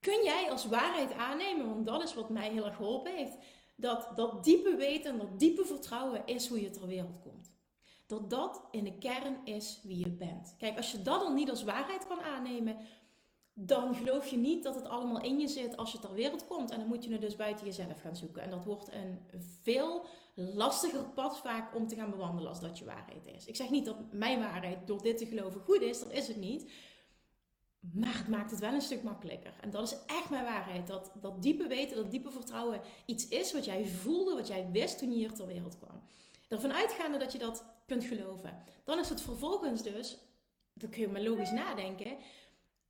kun jij als waarheid aannemen, want dat is wat mij heel erg geholpen heeft, dat dat diepe weten en dat diepe vertrouwen is hoe je ter wereld komt dat dat in de kern is wie je bent. Kijk, als je dat dan niet als waarheid kan aannemen, dan geloof je niet dat het allemaal in je zit als je ter wereld komt. En dan moet je het dus buiten jezelf gaan zoeken. En dat wordt een veel lastiger pad vaak om te gaan bewandelen als dat je waarheid is. Ik zeg niet dat mijn waarheid door dit te geloven goed is, dat is het niet. Maar het maakt het wel een stuk makkelijker. En dat is echt mijn waarheid. Dat, dat diepe weten, dat diepe vertrouwen iets is wat jij voelde, wat jij wist toen je hier ter wereld kwam. Ervan uitgaande dat je dat kunt geloven. Dan is het vervolgens dus, dan kun je maar logisch nadenken,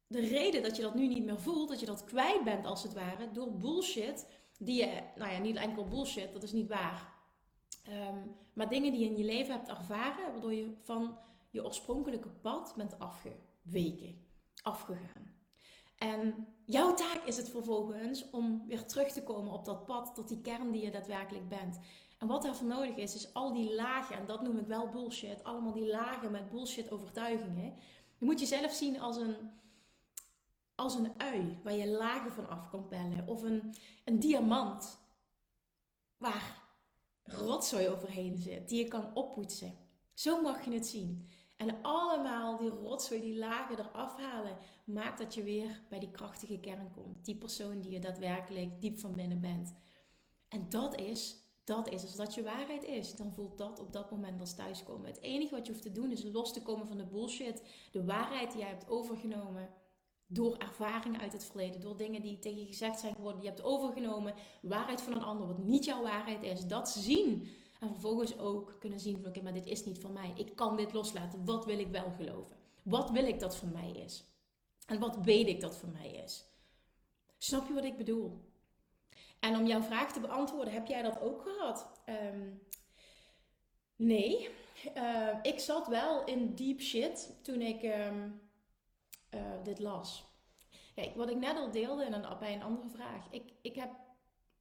de reden dat je dat nu niet meer voelt, dat je dat kwijt bent als het ware, door bullshit, die je, nou ja, niet enkel bullshit, dat is niet waar. Ehm, maar dingen die je in je leven hebt ervaren, waardoor je van je oorspronkelijke pad bent afgeweken, afgegaan. En jouw taak is het vervolgens om weer terug te komen op dat pad, tot die kern die je daadwerkelijk bent. En wat daarvoor nodig is, is al die lagen, en dat noem ik wel bullshit, allemaal die lagen met bullshit overtuigingen. Je moet jezelf zien als een, als een ui waar je lagen van af kan pellen. Of een, een diamant waar rotzooi overheen zit, die je kan oppoetsen. Zo mag je het zien. En allemaal die rotzooi, die lagen eraf halen, maakt dat je weer bij die krachtige kern komt. Die persoon die je daadwerkelijk diep van binnen bent. En dat is dat is, als dat je waarheid is, dan voelt dat op dat moment als thuiskomen. Het enige wat je hoeft te doen is los te komen van de bullshit, de waarheid die jij hebt overgenomen door ervaring uit het verleden, door dingen die tegen je gezegd zijn geworden, die je hebt overgenomen, waarheid van een ander, wat niet jouw waarheid is, dat zien. En vervolgens ook kunnen zien van oké, maar dit is niet van mij. Ik kan dit loslaten. Wat wil ik wel geloven? Wat wil ik dat van mij is? En wat weet ik dat van mij is? Snap je wat ik bedoel? En om jouw vraag te beantwoorden, heb jij dat ook gehad? Ehm, nee. Uh, ik zat wel in deep shit toen ik ehm, eh, dit las. Kijk, wat ik net al deelde in een, bij een andere vraag. Ik, ik, heb,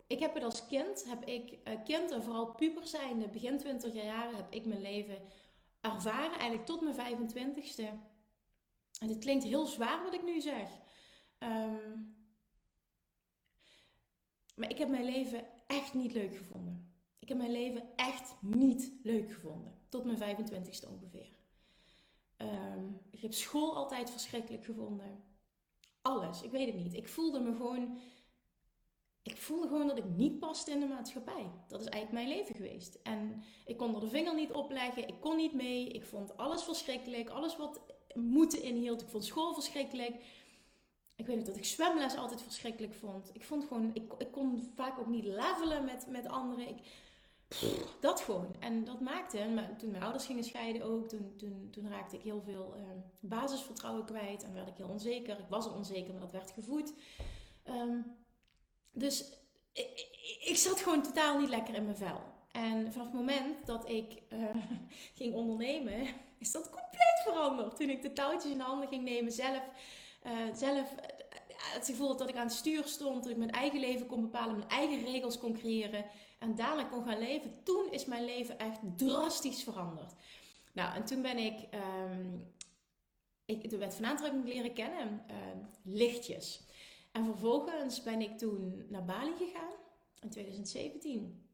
ik heb het als kind, heb ik uh, kind en vooral puber zijnde, begin 20 jaar heb ik mijn leven ervaren, eigenlijk tot mijn 25ste. En dit klinkt heel zwaar wat ik nu zeg. Um, maar ik heb mijn leven echt niet leuk gevonden. Ik heb mijn leven echt niet leuk gevonden. Tot mijn 25ste ongeveer. Ehm, ik heb school altijd verschrikkelijk gevonden. Alles. Ik weet het niet. Ik voelde me gewoon. Ik voelde gewoon dat ik niet paste in de maatschappij. Dat is eigenlijk mijn leven geweest. En ik kon er de vinger niet op leggen. Ik kon niet mee. Ik vond alles verschrikkelijk. Alles wat moeten inhield. Ik vond school verschrikkelijk ik weet niet dat ik zwemles altijd verschrikkelijk vond. Ik vond gewoon, ik, ik kon vaak ook niet levelen met, met anderen. Ik, dat gewoon. En dat maakte, maar toen mijn ouders gingen scheiden ook, toen, toen, toen raakte ik heel veel uh, basisvertrouwen kwijt en werd ik heel onzeker. Ik was onzeker, maar dat werd gevoed. Ehm, dus ik, zat gewoon totaal niet lekker in mijn vel. En vanaf het moment dat ik uh, [laughs] ging ondernemen, is dat compleet veranderd. Toen ik de touwtjes in de handen ging nemen, zelf uh, zelf het gevoel dat ik aan het stuur stond, dat ik mijn eigen leven kon bepalen, mijn eigen regels kon creëren en daarna kon gaan leven. Toen is mijn leven echt drastisch veranderd. Nou, en toen ben ik, um, ik de wet van aantrekking leren kennen, uh, lichtjes. En vervolgens ben ik toen naar Bali gegaan in 2017.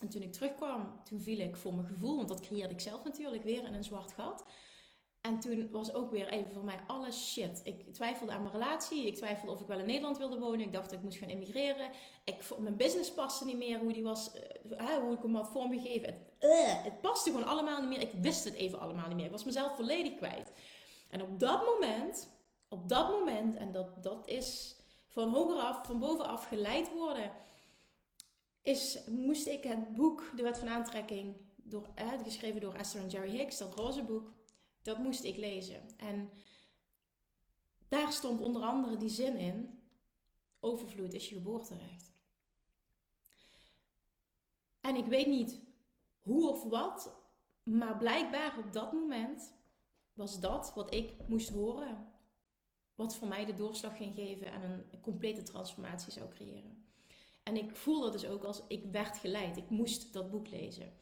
En toen ik terugkwam, toen viel ik voor mijn gevoel, want dat creëerde ik zelf natuurlijk weer in een zwart gat En toen was ook weer even voor mij alles shit. Ik twijfelde aan mijn relatie. Ik twijfelde of ik wel in Nederland wilde wonen. Ik dacht dat ik moest gaan emigreren. Ik, mijn business paste niet meer hoe die was, uh, hoe ik hem had vormgegeven. Het, uh, het paste gewoon allemaal niet meer. Ik wist het even allemaal niet meer. Ik was mezelf volledig kwijt. En op dat moment, op dat moment, en dat, dat is van hogeraf, van bovenaf geleid worden, is, moest ik het boek De Wet van Aantrekking, door, geschreven door Esther en Jerry Hicks, dat roze boek, dat moest ik lezen. En daar stond onder andere die zin in: overvloed is je geboorterecht. En ik weet niet hoe of wat, maar blijkbaar op dat moment was dat wat ik moest horen. Wat voor mij de doorslag ging geven en een complete transformatie zou creëren. En ik voel dat dus ook als ik werd geleid. Ik moest dat boek lezen.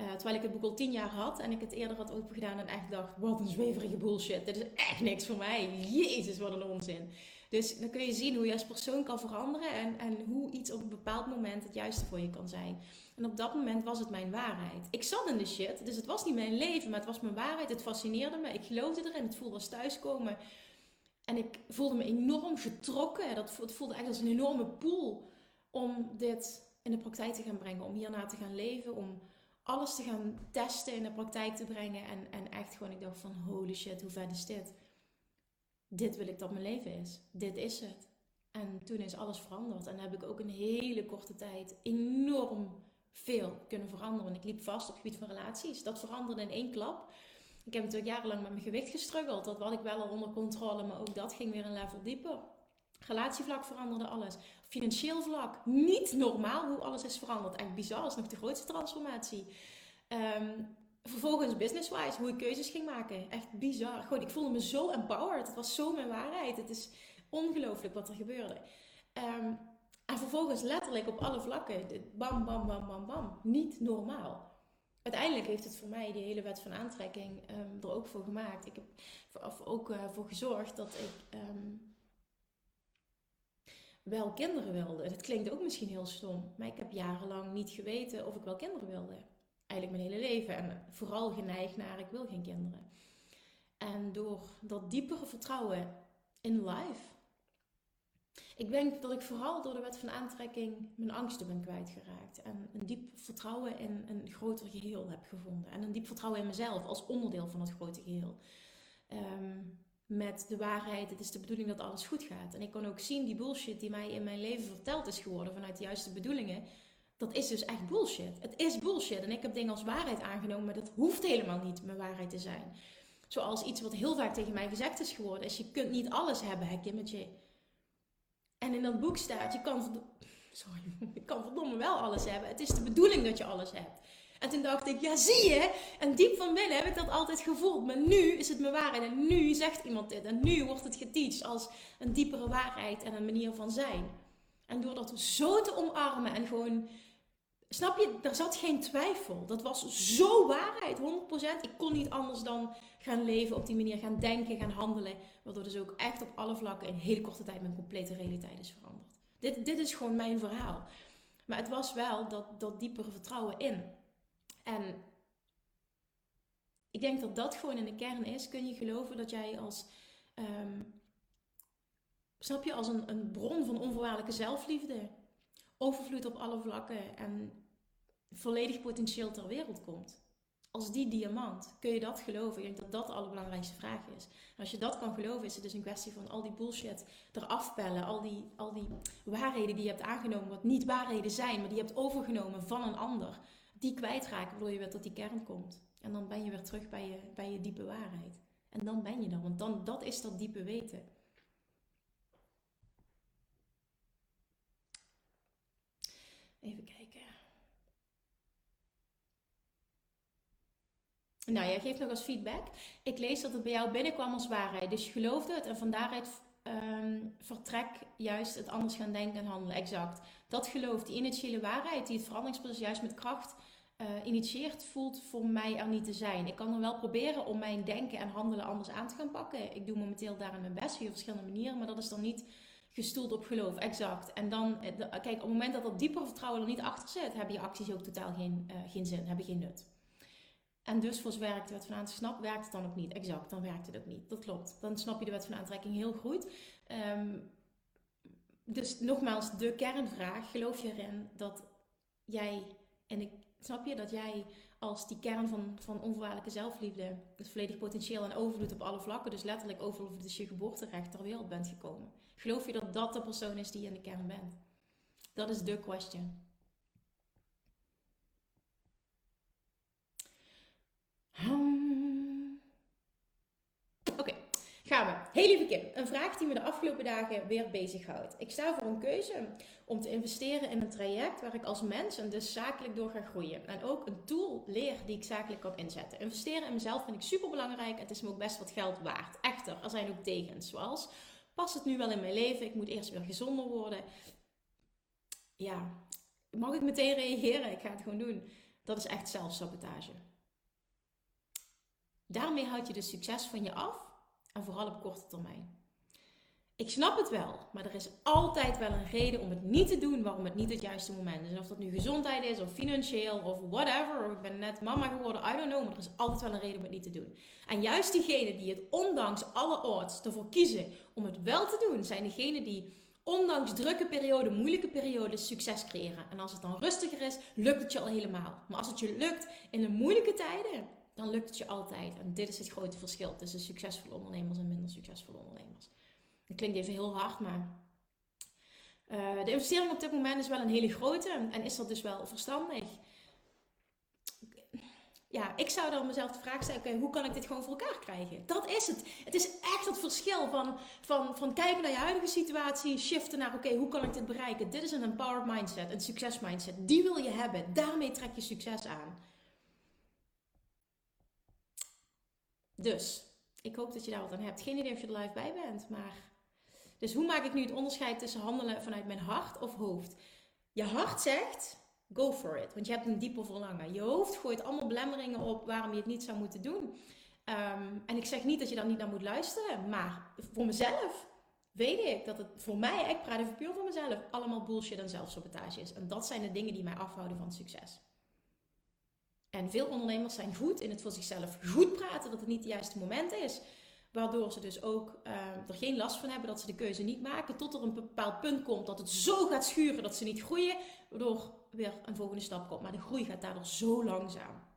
Uh, terwijl ik het boek al tien jaar had en ik het eerder had opengedaan en echt dacht: wat een zweverige bullshit. Dit is echt niks voor mij. Jezus, wat een onzin. Dus dan kun je zien hoe je als persoon kan veranderen en, en hoe iets op een bepaald moment het juiste voor je kan zijn. En op dat moment was het mijn waarheid. Ik zat in de shit, dus het was niet mijn leven, maar het was mijn waarheid. Het fascineerde me, ik geloofde erin, het voelde als thuiskomen. En ik voelde me enorm getrokken. Dat, het voelde echt als een enorme pool om dit in de praktijk te gaan brengen, om hierna te gaan leven, om alles te gaan testen in de praktijk te brengen. En, en echt gewoon, ik dacht van holy shit, hoe vet is dit? Dit wil ik dat mijn leven is. Dit is het. En toen is alles veranderd. En heb ik ook een hele korte tijd enorm veel kunnen veranderen. Ik liep vast op het gebied van relaties. Dat veranderde in één klap. Ik heb natuurlijk jarenlang met mijn gewicht gestruggeld. Dat had ik wel al onder controle, maar ook dat ging weer een level dieper. Relatievlak veranderde alles. Financieel vlak, niet normaal hoe alles is veranderd. Echt bizar, dat is nog de grootste transformatie. Um, vervolgens business-wise, hoe ik keuzes ging maken. Echt bizar. Gewoon, ik voelde me zo empowered. Het was zo mijn waarheid. Het is ongelooflijk wat er gebeurde. Um, en vervolgens letterlijk op alle vlakken. Bam, bam, bam, bam, bam. Niet normaal. Uiteindelijk heeft het voor mij, die hele wet van aantrekking, um, er ook voor gemaakt. Ik heb er ook uh, voor gezorgd dat ik wel kinderen wilde. Dat klinkt ook misschien heel stom, maar ik heb jarenlang niet geweten of ik wel kinderen wilde. Eigenlijk mijn hele leven. En vooral geneigd naar ik wil geen kinderen. En door dat diepere vertrouwen in life. Ik denk dat ik vooral door de wet van aantrekking mijn angsten ben kwijtgeraakt. En een diep vertrouwen in een groter geheel heb gevonden. En een diep vertrouwen in mezelf als onderdeel van het grote geheel. Um, met de waarheid, het is de bedoeling dat alles goed gaat. En ik kan ook zien, die bullshit die mij in mijn leven verteld is geworden vanuit de juiste bedoelingen, dat is dus echt bullshit. Het is bullshit. En ik heb dingen als waarheid aangenomen, maar dat hoeft helemaal niet mijn waarheid te zijn. Zoals iets wat heel vaak tegen mij gezegd is geworden, is je kunt niet alles hebben, hè Kimmetje. En in dat boek staat, je kan, [laughs] sorry, [laughs] je kan verdomme wel alles hebben. Het is de bedoeling dat je alles hebt. En toen dacht ik, ja zie je, en diep van binnen heb ik dat altijd gevoeld. Maar nu is het mijn waarheid en nu zegt iemand dit. En nu wordt het geteacht als een diepere waarheid en een manier van zijn. En door dat zo te omarmen en gewoon, snap je, er zat geen twijfel. Dat was zo waarheid, 100%. Ik kon niet anders dan gaan leven op die manier, gaan denken, gaan handelen. Waardoor dus ook echt op alle vlakken in hele korte tijd mijn complete realiteit is veranderd. Dit, dit is gewoon mijn verhaal. Maar het was wel dat, dat diepere vertrouwen in. En ik denk dat dat gewoon in de kern is. Kun je geloven dat jij als, um, snap je, als een, een bron van onvoorwaardelijke zelfliefde, overvloed op alle vlakken en volledig potentieel ter wereld komt? Als die diamant, kun je dat geloven? Ik denk dat dat de allerbelangrijkste vraag is. En als je dat kan geloven, is het dus een kwestie van al die bullshit eraf pellen. Al die, al die waarheden die je hebt aangenomen, wat niet waarheden zijn, maar die je hebt overgenomen van een ander die kwijtraken, waardoor je weer tot die kern komt. En dan ben je weer terug bij je, bij je diepe waarheid. En dan ben je er, want dan, dat is dat diepe weten. Even kijken. Nou, jij geeft nog als feedback. Ik lees dat het bij jou binnenkwam als waarheid. Dus je geloofde het en van daaruit um, vertrek juist het anders gaan denken en handelen. Exact. Dat geloof, die initiële waarheid, die het veranderingsproces juist met kracht uh, initieert, voelt voor mij er niet te zijn. Ik kan dan wel proberen om mijn denken en handelen anders aan te gaan pakken. Ik doe momenteel daarin mijn best via verschillende manieren, maar dat is dan niet gestoeld op geloof. Exact. En dan, eh, kijk, op het moment dat dat diepere vertrouwen er niet achter zit, hebben je acties ook totaal geen, uh, geen zin, hebben geen nut. En dus voor zover ik de wet van aantrekking snap, werkt het dan ook niet. Exact, dan werkt het ook niet. Dat klopt. Dan snap je de wet van aantrekking heel goed. Ehm, dus nogmaals, de kernvraag. Geloof je erin dat jij, en ik snap je, dat jij als die kern van, van onvoorwaardelijke zelfliefde, het volledig potentieel en overdoet op alle vlakken, dus letterlijk is je geboorterecht ter wereld bent gekomen. Geloof je dat dat de persoon is die je in de kern bent? Dat is de question. Gaan we. Lieve Kim, een vraag die me de afgelopen dagen weer bezighoudt. Ik sta voor een keuze om te investeren in een traject waar ik als mens en dus zakelijk door ga groeien. En ook een tool leer die ik zakelijk kan inzetten. Investeren in mezelf vind ik super belangrijk. Het is me ook best wat geld waard. Echter, er zijn ook tegens, zoals past het nu wel in mijn leven? Ik moet eerst weer gezonder worden. Ja, mag ik meteen reageren? Ik ga het gewoon doen. Dat is echt zelfsabotage. Daarmee houd je de succes van je af en vooral op korte termijn. Ik snap het wel, maar er is altijd wel een reden om het niet te doen waarom het niet het juiste moment is. En of dat nu gezondheid is, of financieel, of whatever. Of ik ben net mama geworden, I don't know. Maar er is altijd wel een reden om het niet te doen. En juist diegenen die het ondanks alle odds ervoor kiezen om het wel te doen, zijn degenen die ondanks drukke perioden, moeilijke perioden, succes creëren. En als het dan rustiger is, lukt het je al helemaal. Maar als het je lukt in de moeilijke tijden, dan lukt het je altijd. En dit is het grote verschil tussen succesvolle ondernemers en minder succesvolle ondernemers. Dat klinkt even heel hard, maar uh, de investering op dit moment is wel een hele grote en is dat dus wel verstandig. Ja, ik zou dan mezelf de vraag stellen, okay, hoe kan ik dit gewoon voor elkaar krijgen? Dat is het. Het is echt het verschil van, van, van kijken naar je huidige situatie, shiften naar, oké, hoe kan ik dit bereiken? Dit is een empowered mindset, een succes mindset. Die wil je hebben. Daarmee trek je succes aan. Dus, ik hoop dat je daar wat aan hebt. Geen idee of je er live bij bent, maar... Dus hoe maak ik nu het onderscheid tussen handelen vanuit mijn hart of hoofd? Je hart zegt, go for it, want je hebt een dieper verlangen. Je hoofd gooit allemaal belemmeringen op waarom je het niet zou moeten doen. Ehm, en ik zeg niet dat je daar niet naar moet luisteren, maar voor mezelf weet ik dat het voor mij, ik praat even puur voor mezelf, allemaal bullshit en zelfsabotage is. En dat zijn de dingen die mij afhouden van succes. En veel ondernemers zijn goed in het voor zichzelf goed praten dat het niet het juiste moment is. Waardoor ze dus ook uh, er geen last van hebben dat ze de keuze niet maken. Tot er een bepaald punt komt dat het zo gaat schuren dat ze niet groeien. Waardoor weer een volgende stap komt. Maar de groei gaat daardoor zo langzaam.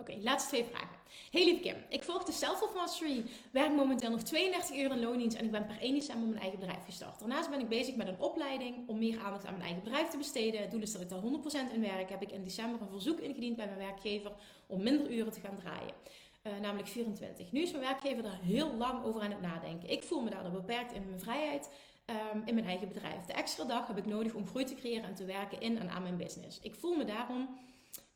Oké, laatste twee vragen. Hey lieve Kim, ik volg de Self Mastery, werk momenteel nog 32 uur in loondienst en ik ben per 1 december mijn eigen bedrijf gestart. Daarnaast ben ik bezig met een opleiding om meer aandacht aan mijn eigen bedrijf te besteden. Het doel is dat ik daar 100% in werk. Heb ik in december een verzoek ingediend bij mijn werkgever om minder uren te gaan draaien. Uh, namelijk 24. Nu is mijn werkgever daar heel lang over aan het nadenken. Ik voel me daardoor beperkt in mijn vrijheid um, in mijn eigen bedrijf. De extra dag heb ik nodig om groei te creëren en te werken in en aan mijn business. Ik voel me daarom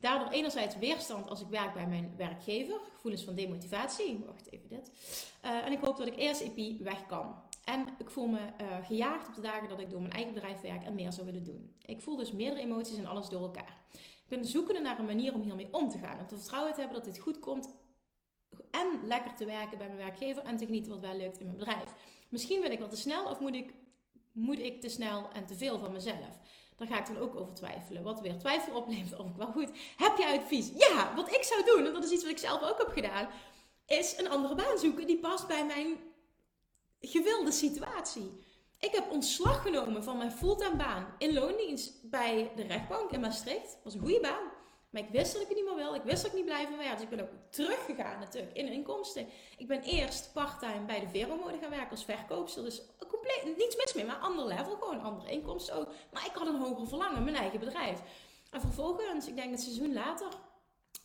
Daardoor enerzijds weerstand als ik werk bij mijn werkgever, gevoelens van demotivatie. Wacht even dit. Uh, en ik hoop dat ik eerst EP weg kan. En ik voel me uh, gejaagd op de dagen dat ik door mijn eigen bedrijf werk en meer zou willen doen. Ik voel dus meerdere emoties en alles door elkaar. Ik ben zoekende naar een manier om hiermee om te gaan. Om te vertrouwen te hebben dat dit goed komt. En lekker te werken bij mijn werkgever en te genieten wat wel lukt in mijn bedrijf. Misschien wil ik wel te snel of moet ik, moet ik te snel en te veel van mezelf? Daar ga ik dan ook over twijfelen. Wat weer twijfel oplevert of ik wel goed. Heb je advies? Ja, wat ik zou doen, en dat is iets wat ik zelf ook heb gedaan, is een andere baan zoeken die past bij mijn gewilde situatie. Ik heb ontslag genomen van mijn fulltime baan in loondienst bij de rechtbank in Maastricht. Dat was een goede baan. Maar ik wist dat ik het niet meer wil. Ik wist dat ik niet blijven werken. Dus ik ben ook teruggegaan natuurlijk in inkomsten. Ik ben eerst parttime bij de Veromode gaan werken als verkoopster. Dus compleet, niets mis mee, maar ander level. Gewoon andere inkomsten ook. Maar ik had een hoger verlangen, mijn eigen bedrijf. En vervolgens, ik denk een seizoen later,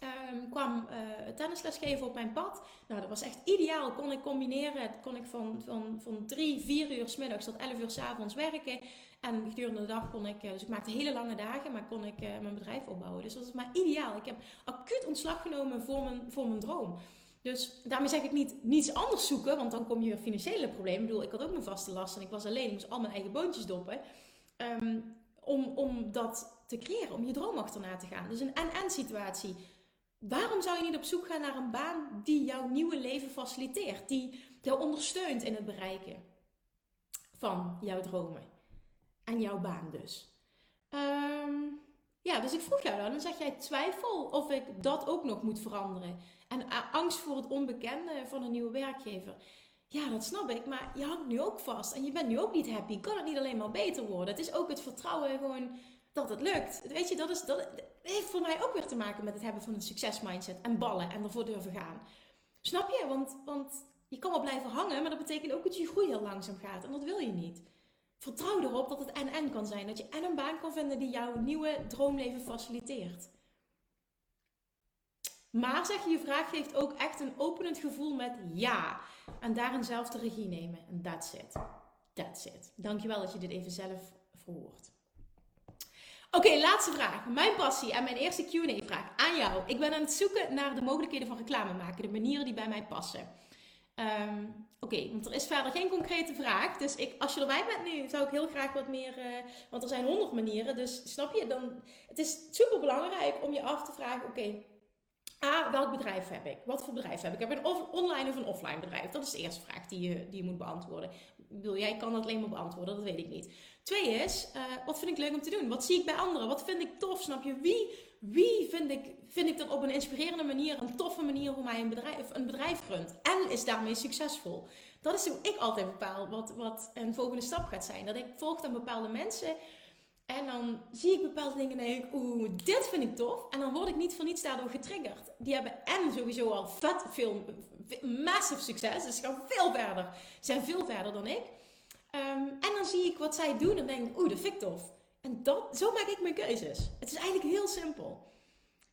um, kwam uh, tennisles geven op mijn pad. Nou, dat was echt ideaal. Kon ik combineren. Kon ik van, van, van drie, vier uur s middags tot elf uur s avonds werken. En gedurende de dag kon ik, eh, dus ik maakte hele lange dagen, maar kon ik uh, mijn bedrijf opbouwen. Dus dat was maar ideaal. Ik heb acuut ontslag genomen voor mijn, voor mijn droom. Dus daarmee zeg ik niet niets anders zoeken, want dan kom je weer financiële problemen. Ik bedoel, ik had ook mijn vaste lasten en ik was alleen, ik moest al mijn eigen boontjes doppen. Um, om, om dat te creëren, om je droom achterna te gaan. Dus een en-en situatie. Waarom zou je niet op zoek gaan naar een baan die jouw nieuwe leven faciliteert? Die jou ondersteunt in het bereiken van jouw dromen. En jouw baan dus. Ehm, ja, dus ik vroeg jou dan, dan zeg jij twijfel of ik dat ook nog moet veranderen. En angst voor het onbekende van een nieuwe werkgever. Ja, dat snap ik, maar je hangt nu ook vast en je bent nu ook niet happy. Kan het niet alleen maar beter worden? Het is ook het vertrouwen gewoon dat het lukt. Weet je, dat, is, dat heeft voor mij ook weer te maken met het hebben van een succesmindset en ballen en ervoor durven gaan. Snap je? Want, want je kan wel blijven hangen, maar dat betekent ook dat je groei heel langzaam gaat en dat wil je niet. Vertrouw erop dat het en-en kan zijn. Dat je en een baan kan vinden die jouw nieuwe droomleven faciliteert. Maar zeg je, je vraag geeft ook echt een openend gevoel met ja. En daarin zelf de regie nemen. En that's it. That's it. Dankjewel dat je dit even zelf verhoort. Oké, laatste vraag. Mijn passie en mijn eerste QA-vraag aan jou. Ik ben aan het zoeken naar de mogelijkheden van reclame maken, de manieren die bij mij passen. Ehm, oké, want er is verder geen concrete vraag. Dus ik, als je erbij bent nu, zou ik heel graag wat meer. Uh, want er zijn honderd manieren. Dus snap je, dan, het is super belangrijk om je af te vragen: oké, A, welk bedrijf heb ik? Wat voor bedrijf heb ik? Heb ik een online of een offline bedrijf? Dat is de eerste vraag die je, die je moet beantwoorden. Bedoel, jij kan dat alleen maar beantwoorden, dat weet ik niet. Twee is, uh, wat vind ik leuk om te doen? Wat zie ik bij anderen? Wat vind ik tof? Snap je? Wie, wie vind, ik, vind ik dat op een inspirerende manier, een toffe manier hoe mij een bedrijf, een bedrijf runt? En is daarmee succesvol? Dat is hoe ik altijd bepaal wat, wat een volgende stap gaat zijn. Dat ik volg dan bepaalde mensen en dan zie ik bepaalde dingen en denk ik, oeh, dit vind ik tof. En dan word ik niet voor niets daardoor getriggerd. Die hebben en sowieso al vet veel, massive succes. Dus ze gaan veel verder. Zijn veel verder dan ik. Ehm, en dan zie ik wat zij doen en denk ik, oeh, dat vind ik tof. En dat, zo maak ik mijn keuzes. Het is eigenlijk heel simpel.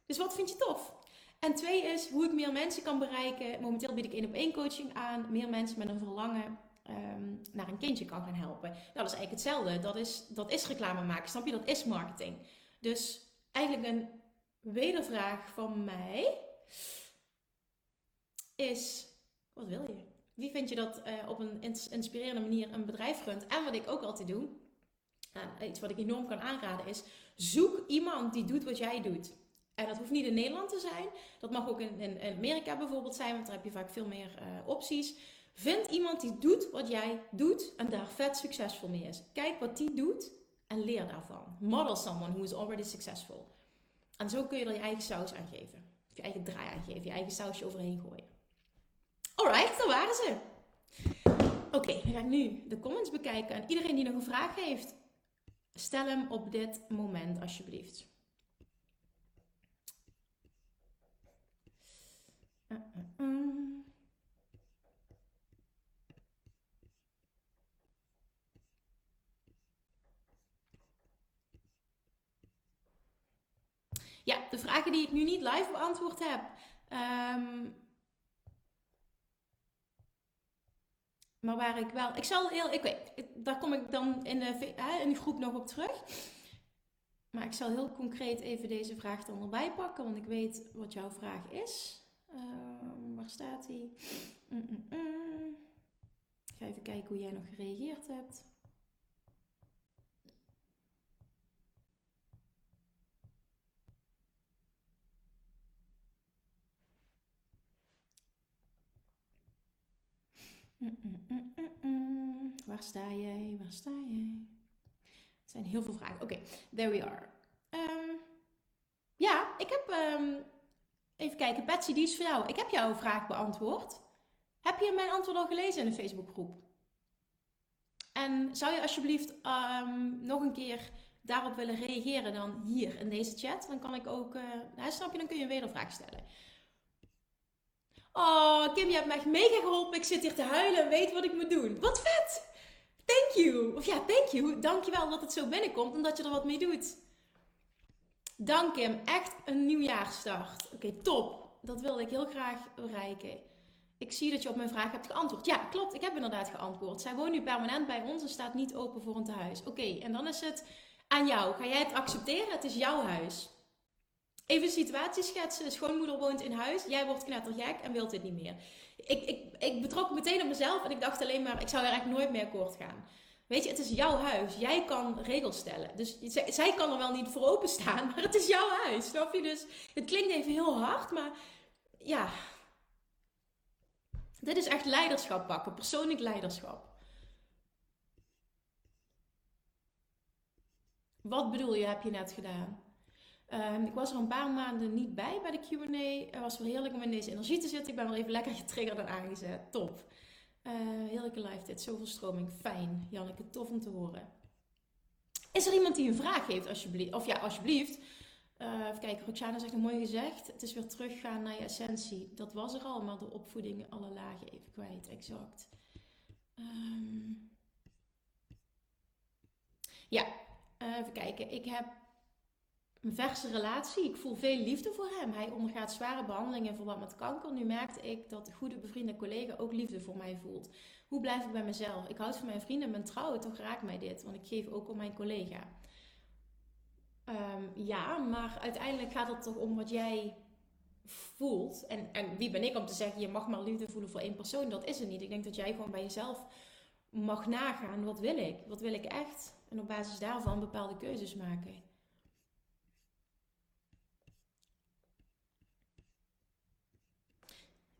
Dus wat vind je tof? En twee is hoe ik meer mensen kan bereiken. Momenteel bied ik één op één coaching aan. Meer mensen met een verlangen Ehm, naar een kindje kan gaan helpen. Nou, dat is eigenlijk hetzelfde. Dat is, dat is reclame maken, snap je? Dat is marketing. Dus eigenlijk een wedervraag van mij is: wat wil je? Wie vind je dat uh, op een inspirerende manier een bedrijf runt? En wat ik ook altijd doe, iets wat ik enorm kan aanraden, is: zoek iemand die doet wat jij doet. En dat hoeft niet in Nederland te zijn. Dat mag ook in, in, Amerika bijvoorbeeld zijn, want daar heb je vaak veel meer uh, opties. Vind iemand die doet wat jij doet en daar vet succesvol mee is. Kijk wat die doet en leer daarvan. Model someone who is already successful. En zo kun je er je eigen saus aan geven. Je eigen draai aan geven. Je eigen sausje overheen gooien. Alright, daar waren ze. Oké, dan ga ik nu de comments bekijken. En iedereen die nog een vraag heeft, stel hem op dit moment alsjeblieft. Uh, uh, uh. Ja, de vragen die ik nu niet live beantwoord heb. Um, maar waar ik wel. Ik zal heel. Ik weet, daar kom ik dan in de, in groep nog op terug. Maar ik zal heel concreet even deze vraag dan erbij pakken, want ik weet wat jouw vraag is. Um, waar staat die? Mm -mm -mm. Ik ga even kijken hoe jij nog gereageerd hebt. Waar sta jij? Waar sta jij? Het zijn heel veel vragen. Oké, there we are. Um, ja, ik heb. Um, even kijken, Betsy, die is voor jou. Ik heb jouw vraag beantwoord. Heb je mijn antwoord al gelezen in de Facebookgroep? En zou je alsjeblieft um, nog een keer daarop willen reageren dan hier in deze chat? Dan kan ik ook. Uh, snap je, dan kun je een wedervraag stellen. Oh, Kim, je hebt me mega geholpen. Ik zit hier te huilen en weet wat ik moet doen. Wat vet! Thank you. Of ja, thank you. Dankjewel dat het zo binnenkomt en dat je er wat mee doet. Dank Kim. Echt een nieuwjaarstart. Oké, top. Dat wilde ik heel graag bereiken. Ik zie dat je op mijn vraag hebt geantwoord. Ja, klopt. Ik heb inderdaad geantwoord. Zij woont nu permanent bij ons en staat niet open voor een tehuis. Oké, en dan is het aan jou. Ga jij het accepteren? Het is jouw huis. Even situatie schetsen. Schoonmoeder woont in huis. Jij wordt knettergek en wilt dit niet meer. Ik, ik, ik betrok meteen op mezelf en ik dacht alleen maar, ik zou er echt nooit meer akkoord gaan. Weet je, het is jouw huis. Jij kan regels stellen. Dus zij, zij kan er wel niet voor openstaan, [laughs] maar het is jouw huis. Snap je? Dus het klinkt even heel hard, maar ja. Dit is echt leiderschap pakken, persoonlijk leiderschap. Wat bedoel je, heb je net gedaan? Ehm, ik was er een paar maanden niet bij bij de Q&A. Het was wel heerlijk om in deze energie te zitten. Ik ben wel even lekker [laughs] getriggerd en aangezet. Top. Uh, heerlijke live dit. Zoveel stroming. Fijn. Janneke, tof om te horen. Is er iemand die een vraag heeft, alsjeblieft? Of ja, alsjeblieft. Uh, even kijken, Roxana zegt een mooi gezegd. Het is weer teruggaan naar je essentie. Dat was er al, maar de opvoeding alle lagen even kwijt. Exact. Um, ja, uh, even kijken. Ik heb een verse relatie. Ik voel veel liefde voor hem. Hij ondergaat zware behandelingen in verband met kanker. Nu merkte ik dat de goede bevriende collega ook liefde voor mij voelt. Hoe blijf ik bij mezelf? Ik houd van mijn vrienden en ben trouw. Toch raakt mij dit, want ik geef ook om mijn collega. Um, ja, maar uiteindelijk gaat het toch om wat jij voelt. En, en wie ben ik om te zeggen, je mag maar liefde voelen voor één persoon. Dat is het niet. Ik denk dat jij gewoon bij jezelf mag nagaan. Wat wil ik? Wat wil ik echt? En op basis daarvan bepaalde keuzes maken.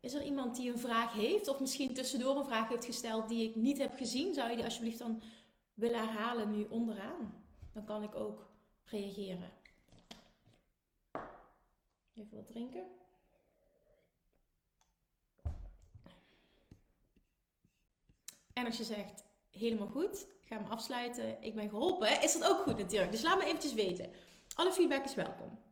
Is er iemand die een vraag heeft, of misschien tussendoor een vraag heeft gesteld die ik niet heb gezien? Zou je die alsjeblieft dan willen herhalen nu onderaan? Dan kan ik ook reageren. Even wat drinken. En als je zegt, helemaal goed, ga me afsluiten, ik ben geholpen, is dat ook goed natuurlijk. Dus laat me eventjes weten. Alle feedback is welkom.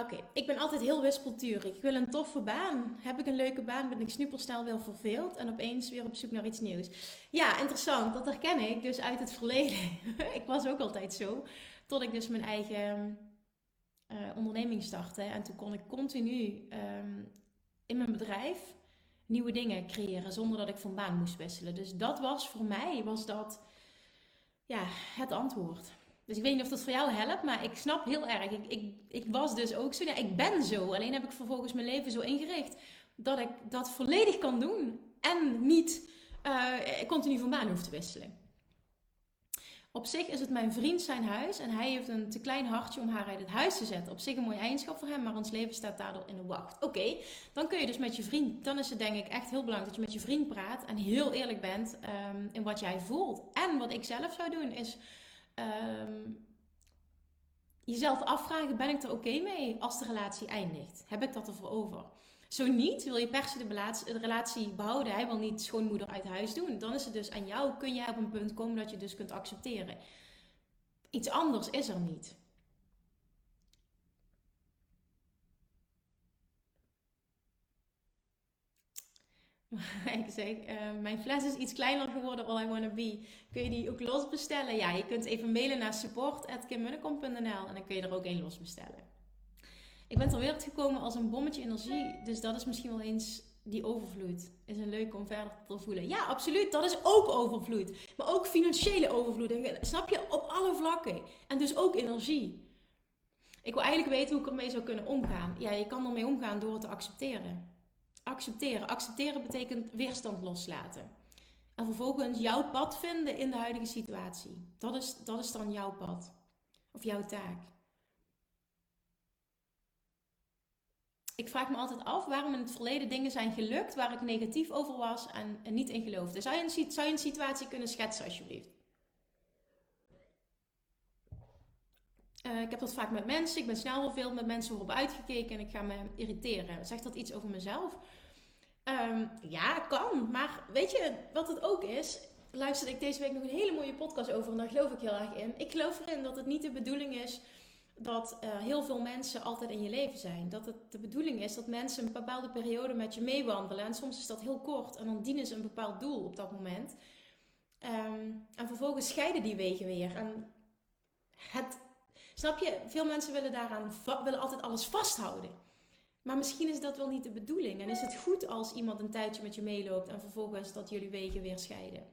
Oké, ik ben altijd heel wispelturig. Ik wil een toffe baan. Heb ik een leuke baan, ben ik supersnel wel verveeld en opeens weer op zoek naar iets nieuws. Ja, interessant. Dat herken ik dus uit het verleden. [laughs] ik was ook altijd zo. Tot ik dus mijn eigen uh, onderneming startte. En toen kon ik continu ehm, in mijn bedrijf nieuwe dingen creëren zonder dat ik van baan moest wisselen. Dus dat was voor mij was dat, ja, het antwoord. Dus ik weet niet of dat voor jou helpt, maar ik snap heel erg. Ik, ik, ik was dus ook zo. Ja, ik ben zo. Alleen heb ik vervolgens mijn leven zo ingericht dat ik dat volledig kan doen. En niet uh, continu van baan hoef te wisselen. Op zich is het mijn vriend zijn huis en hij heeft een te klein hartje om haar uit het huis te zetten. Op zich een mooie eigenschap voor hem, maar ons leven staat daardoor in de wacht. Oké, dan kun je dus met je vriend, dan is het denk ik echt heel belangrijk dat je met je vriend praat en heel eerlijk bent um, in wat jij voelt. En wat ik zelf zou doen is um, jezelf afvragen: ben ik er oké mee als de relatie eindigt? Heb ik dat ervoor over? Zo niet, wil je per se de relatie behouden, hij wil niet schoonmoeder uit huis doen, dan is het dus aan jou, kun jij op een punt komen dat je dus kunt accepteren. Iets anders is er niet. [laughs] ik zeg, uh, mijn fles is iets kleiner geworden, all I wanna be. Kun je die ook los bestellen? Ja, je kunt even mailen naar support.kimmunnekom.nl en dan kun je er ook één los bestellen. Ik ben ter wereld gekomen als een bommetje energie, dus dat is misschien wel eens die overvloed. Is een leuke om verder te voelen. Ja, absoluut, dat is ook overvloed. Maar ook financiële overvloed. Snap je? Op alle vlakken. En dus ook energie. Ik wil eigenlijk weten hoe ik ermee zou kunnen omgaan. Ja, je kan ermee omgaan door het te accepteren accepteren. Accepteren betekent weerstand loslaten. En vervolgens jouw pad vinden in de huidige situatie. Dat is, dat is dan jouw pad. Of jouw taak. Ik vraag me altijd af waarom in het verleden dingen zijn gelukt waar ik negatief over was en, niet in geloofde. Zou je, een, zou je een situatie kunnen schetsen, alsjeblieft? Uh, ik heb dat vaak met mensen. Ik ben snel veel met mensen erop uitgekeken en ik ga me irriteren. Zegt dat iets over mezelf? Um, ja, kan. Maar weet je wat het ook is? Luisterde ik deze week nog een hele mooie podcast over en daar geloof ik heel erg in. Ik geloof erin dat het niet de bedoeling is dat uh, heel veel mensen altijd in je leven zijn. Dat het de bedoeling is dat mensen een bepaalde periode met je meewandelen. En soms is dat heel kort en dan dienen ze een bepaald doel op dat moment. Um, en vervolgens scheiden die wegen weer. En het Snap je? Veel mensen willen daaraan willen altijd alles vasthouden. Maar misschien is dat wel niet de bedoeling. En is het goed als iemand een tijdje met je meeloopt en vervolgens dat jullie wegen weer scheiden?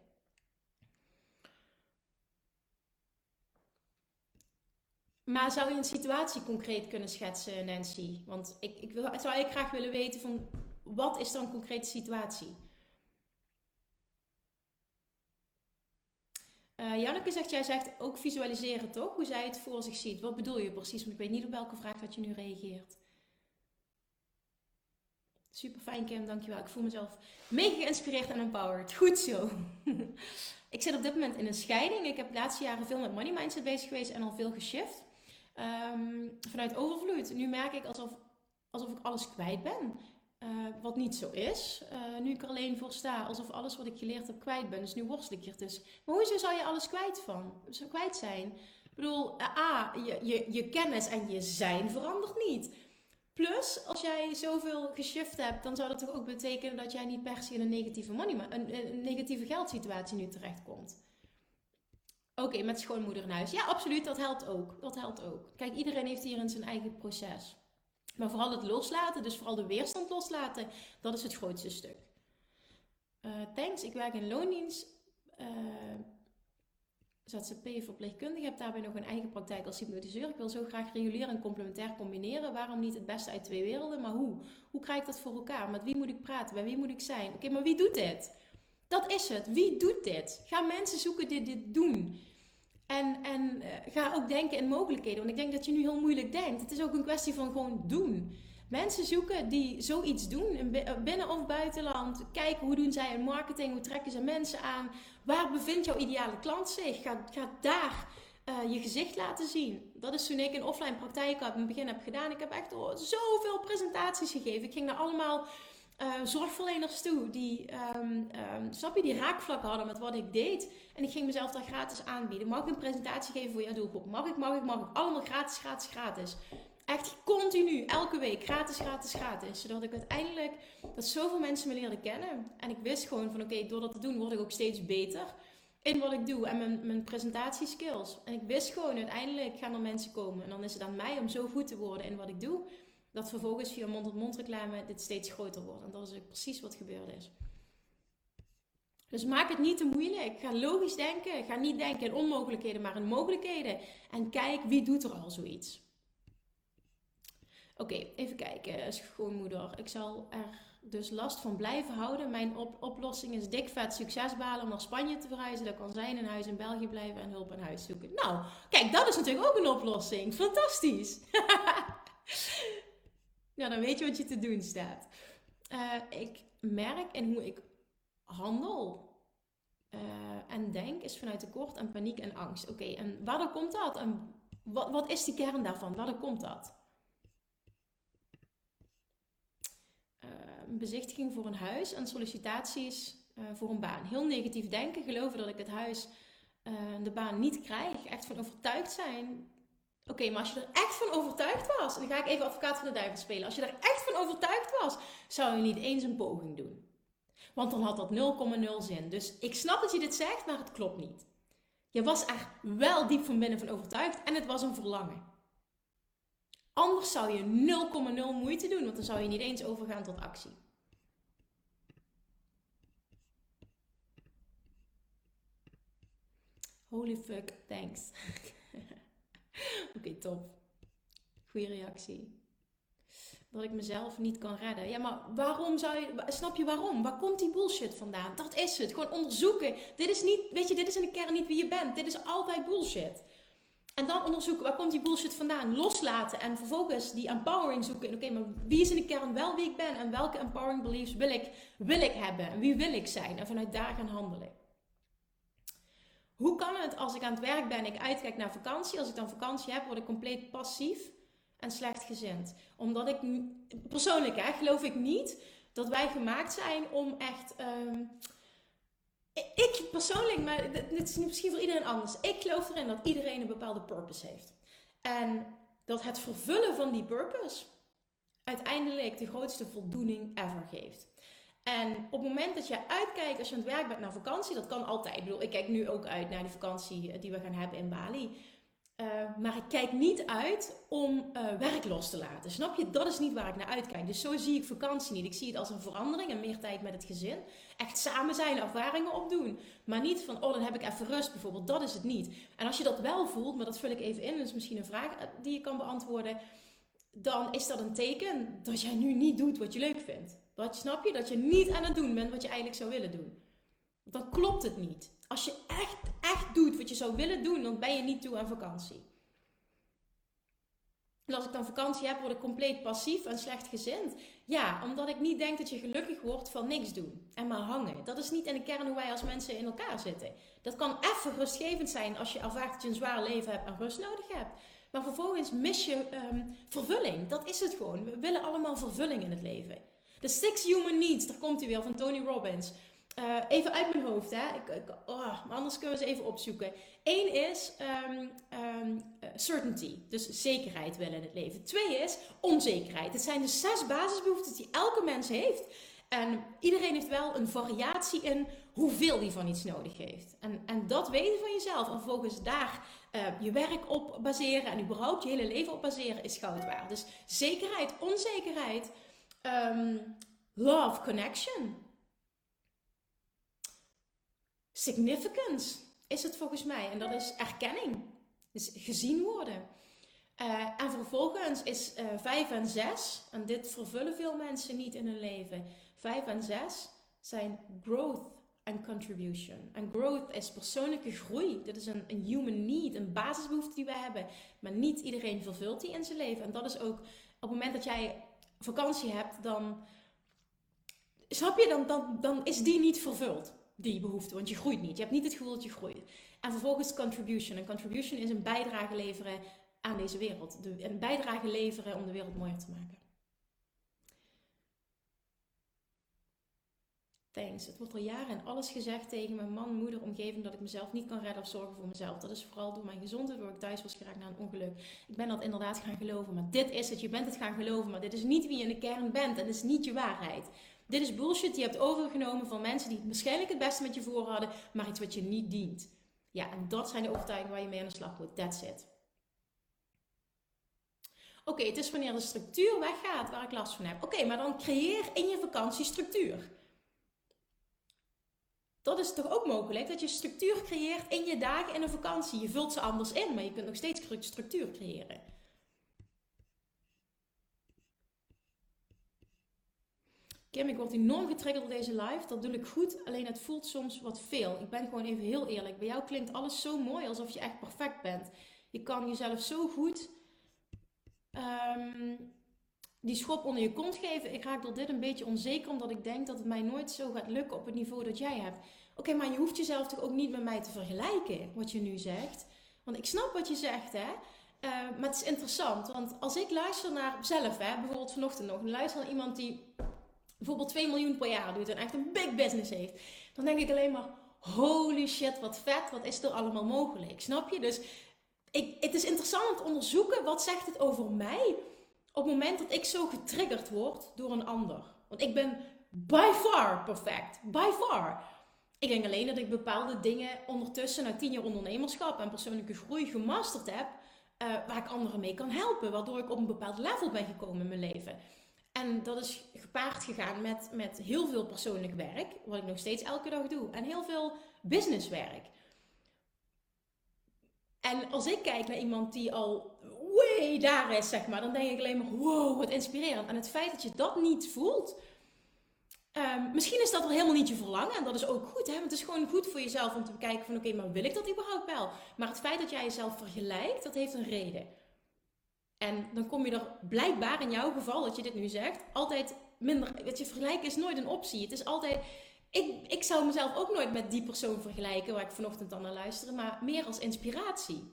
Maar zou je een situatie concreet kunnen schetsen, Nancy? Want ik, ik wil, zou ik graag willen weten van wat is dan een concrete situatie? Uh, Janneke zegt, jij zegt ook visualiseren toch? Hoe zij het voor zich ziet. Wat bedoel je precies? Want ik weet niet op welke vraag dat je nu reageert. Super fijn Kim, dankjewel. Ik voel mezelf mega geïnspireerd en empowered. Goed zo. [laughs] ik zit op dit moment in een scheiding. Ik heb de laatste jaren veel met money mindset bezig geweest en al veel geshift. Um, vanuit overvloed. Nu merk ik alsof, alsof ik alles kwijt ben. Uh, wat niet zo is. Uh, nu ik er alleen voor sta, alsof alles wat ik geleerd heb kwijt ben. Dus nu worstel ik hier dus. Maar hoezo zou je alles kwijt, van, kwijt zijn? Ik bedoel, uh, A, je, je, je kennis en je zijn verandert niet. Plus, als jij zoveel geshift hebt, dan zou dat toch ook betekenen dat jij niet per se in een negatieve, money, een, een negatieve geldsituatie nu terechtkomt. Oké, met schoonmoeder in huis. Ja, absoluut, dat helpt ook. Dat helpt ook. Kijk, iedereen heeft hierin zijn eigen proces. Maar vooral het loslaten, dus vooral de weerstand loslaten, dat is het grootste stuk. Uh, thanks, ik werk in loondienst. Uh, ZZP-verpleegkundige, heb daarbij nog een eigen praktijk als hypnotiseur. Ik wil zo graag regulier en complementair combineren. Waarom niet het beste uit twee werelden? Maar hoe? Hoe krijg ik dat voor elkaar? Met wie moet ik praten? Bij wie moet ik zijn? Oké, maar wie doet dit? Dat is het. Wie doet dit? Ga mensen zoeken die dit doen. En, en uh, ga ook denken in mogelijkheden. Want ik denk dat je nu heel moeilijk denkt. Het is ook een kwestie van gewoon doen. Mensen zoeken die zoiets doen, binnen of buitenland. Kijken hoe doen zij in marketing, hoe trekken ze mensen aan. Waar bevindt jouw ideale klant zich? Ga, ga daar uh, je gezicht laten zien. Dat is toen ik een offline praktijk in het begin heb gedaan. Ik heb echt zoveel presentaties gegeven. Ik ging naar allemaal uh, zorgverleners toe die, um, snap je, die raakvlakken hadden met wat ik deed. En ik ging mezelf daar gratis aanbieden. Mag ik een presentatie geven voor jouw doelgroep? Mag ik, mag ik, mag ik? Allemaal gratis, gratis, gratis. Echt continu, elke week, gratis, gratis, gratis. Zodat ik uiteindelijk, dat zoveel mensen me leerden kennen. En ik wist gewoon van, oké, door dat te doen word ik ook steeds beter in wat ik doe en mijn, mijn presentatieskills. En ik wist gewoon, uiteindelijk gaan er mensen komen. En dan is het aan mij om zo goed te worden in wat ik doe, dat vervolgens via mond-tot-mond reclame dit steeds groter wordt. En dat is ook precies wat gebeurd is. Dus maak het niet te moeilijk. Ga logisch denken. Ga niet denken in onmogelijkheden, maar in mogelijkheden. En kijk wie doet er al zoiets. Oké, even kijken. Schoonmoeder. Ik zal er dus last van blijven houden. Mijn oplossing is dik vet succesbalen om naar Spanje te verhuizen. Dat kan zijn in huis in België blijven en hulp in huis zoeken. Nou, kijk, dat is natuurlijk ook een oplossing. Fantastisch. [laughs] nou, dan weet je wat je te doen staat. Uh, ik merk in hoe ik handel uh, en denk is vanuit tekort en paniek en angst. Oké, en waardoor komt dat? En wat, wat is de kern daarvan? Waardoor komt dat? een bezichtiging voor een huis en sollicitaties voor een baan. Heel negatief denken, geloven dat ik het huis, de baan niet krijg. Echt van overtuigd zijn. Oké, maar als je er echt van overtuigd was, en dan ga ik even advocaat van de duivel spelen. Als je er echt van overtuigd was, zou je niet eens een poging doen. Want dan had dat 0,0 zin. Dus ik snap dat je dit zegt, maar het klopt niet. Je was er wel diep van binnen van overtuigd en het was een verlangen. Anders zou je 0,0 moeite doen, want dan zou je niet eens overgaan tot actie. Holy fuck, thanks. [laughs] [laughs] Oké, top. Goeie reactie. Dat ik mezelf niet kan redden. Ja, maar waarom zou je. Snap je waarom? Waar komt die bullshit vandaan? Dat is het. Gewoon onderzoeken. Dit is niet. Weet je, dit is in de kern niet wie je bent. Dit is altijd bullshit. En dan onderzoeken, waar komt die bullshit vandaan? Loslaten en vervolgens die empowering zoeken. Oké, maar wie is in de kern wel wie ik ben? En welke empowering beliefs wil ik, wil ik hebben? En wie wil ik zijn? En vanuit daar gaan handelen. Hoe kan het als ik aan het werk ben, ik uitkijk naar vakantie. Als ik dan vakantie heb, word ik compleet passief en slechtgezind. Omdat ik, persoonlijk hè, geloof ik niet dat wij gemaakt zijn om echt... Um, ik persoonlijk, maar dit is misschien voor iedereen anders. Ik geloof erin dat iedereen een bepaalde purpose heeft. En dat het vervullen van die purpose uiteindelijk de grootste voldoening ever geeft. En op het moment dat je uitkijkt, als je aan het werk bent naar vakantie, dat kan altijd. Ik bedoel, ik kijk nu ook uit naar die vakantie die we gaan hebben in Bali. Eh, maar ik kijk niet uit om uh, werk los te laten. Snap je? Dat is niet waar ik naar uitkijk. Dus zo zie ik vakantie niet. Ik zie het als een verandering en meer tijd met het gezin. Echt samen zijn, ervaringen opdoen. Maar niet van, oh, dan heb ik even rust bijvoorbeeld. Dat is het niet. En als je dat wel voelt, maar dat vul ik even in, dat is misschien een vraag eh, die je kan beantwoorden. Dan is dat een teken dat jij nu niet doet wat je leuk vindt. Dat snap je? Dat je niet aan het doen bent wat je eigenlijk zou willen doen. Dan klopt het niet. Als je echt, echt doet wat je zou willen doen, dan ben je niet toe aan vakantie. En als ik dan vakantie heb, word ik compleet passief en slecht gezind. Ja, omdat ik niet denk dat je gelukkig wordt van niks doen en maar hangen. Dat is niet in de kern hoe wij als mensen in elkaar zitten. Dat kan even rustgevend zijn als je ervaart dat je een zwaar leven hebt en rust nodig hebt. Maar vervolgens mis je ehm, vervulling. Dat is het gewoon. We willen allemaal vervulling in het leven. De Six Human Needs, daar komt hij weer van Tony Robbins. Uh, even uit mijn hoofd, hè. Ik, ik, oh, maar anders kunnen we ze even opzoeken. Eén is um, um, certainty, dus zekerheid willen in het leven. Twee is onzekerheid. Het zijn de zes basisbehoeften die elke mens heeft. En iedereen heeft wel een variatie in hoeveel die van iets nodig heeft. En, en dat weten van jezelf. En vervolgens daar uh, je werk op baseren en überhaupt je hele leven op baseren is goud waard. Dus zekerheid, onzekerheid, um, love, connection significance is het volgens mij. En dat is erkenning. Dus gezien worden. Uh, en vervolgens is uh, eh, 5 en 6, en dit vervullen veel mensen niet in hun leven. 5 en 6 zijn growth en contribution. En growth is persoonlijke groei. Dit is een, een human need, een basisbehoefte die we hebben. Maar niet iedereen vervult die in zijn leven. En dat is ook op het moment dat jij vakantie hebt, dan. Snap je, dan, dan, dan is die niet vervuld die behoefte, want je groeit niet. Je hebt niet het gevoel dat je groeit. En vervolgens contribution. En contribution is een bijdrage leveren aan deze wereld. een bijdrage leveren om de wereld mooier te maken. Thanks. Het wordt al jaren en alles gezegd tegen mijn man, moeder, omgeving dat ik mezelf niet kan redden of zorgen voor mezelf. Dat is vooral door mijn gezondheid, door ik thuis was geraakt na een ongeluk. Ik ben dat inderdaad gaan geloven, maar dit is het. Je bent het gaan geloven, maar dit is niet wie je in de kern bent en dit is niet je waarheid. Dit is bullshit die je hebt overgenomen van mensen die waarschijnlijk het beste met je voor hadden, maar iets wat je niet dient. Ja, en dat zijn de overtuigingen waar je mee aan de slag moet. That's it. Oké, het is wanneer de structuur weggaat waar ik last van heb. Oké, maar dan creëer in je vakantie structuur. Dat is toch ook mogelijk dat je structuur creëert in je dagen in een vakantie. Je vult ze anders in, maar je kunt nog steeds structuur creëren. Kim, ik word enorm getriggerd door deze live. Dat doe ik goed, alleen het voelt soms wat veel. Ik ben gewoon even heel eerlijk. Bij jou klinkt alles zo mooi, alsof je echt perfect bent. Je kan jezelf zo goed um, die schop onder je kont geven. Ik raak door dit een beetje onzeker, omdat ik denk dat het mij nooit zo gaat lukken op het niveau dat jij hebt. Oké, maar je hoeft jezelf toch ook niet met mij te vergelijken, wat je nu zegt. Want ik snap wat je zegt, hè. Uh, maar het is interessant, want als ik luister naar zelf, hè, bijvoorbeeld vanochtend nog, luister naar iemand die bijvoorbeeld 2 miljoen per jaar doet en echt een big business heeft, dan denk ik alleen maar: holy shit, wat vet, wat is er allemaal mogelijk? Snap je? Dus ik, het is interessant om te onderzoeken wat zegt het over mij op het moment dat ik zo getriggerd word door een ander. Want ik ben by far perfect. By far. Ik denk alleen dat ik bepaalde dingen ondertussen na tien jaar ondernemerschap en persoonlijke groei gemasterd heb. Uh, waar ik anderen mee kan helpen. Waardoor ik op een bepaald level ben gekomen in mijn leven. En dat is gepaard gegaan met, met heel veel persoonlijk werk, wat ik nog steeds elke dag doe, en heel veel businesswerk. En als ik kijk naar iemand die al way daar is, zeg maar, dan denk ik alleen maar, wow, wat inspirerend. En het feit dat je dat niet voelt, um, misschien is dat er helemaal niet je verlangen. En dat is ook goed, hè? Want het is gewoon goed voor jezelf om te bekijken van, oké, maar wil ik dat überhaupt wel? Maar het feit dat jij jezelf vergelijkt, dat heeft een reden. En dan kom je er blijkbaar in jouw geval, dat je dit nu zegt, altijd minder. Weet je, vergelijken is nooit een optie. Het is altijd. Ik, ik zou mezelf ook nooit met die persoon vergelijken waar ik vanochtend dan naar luisterde, maar meer als inspiratie.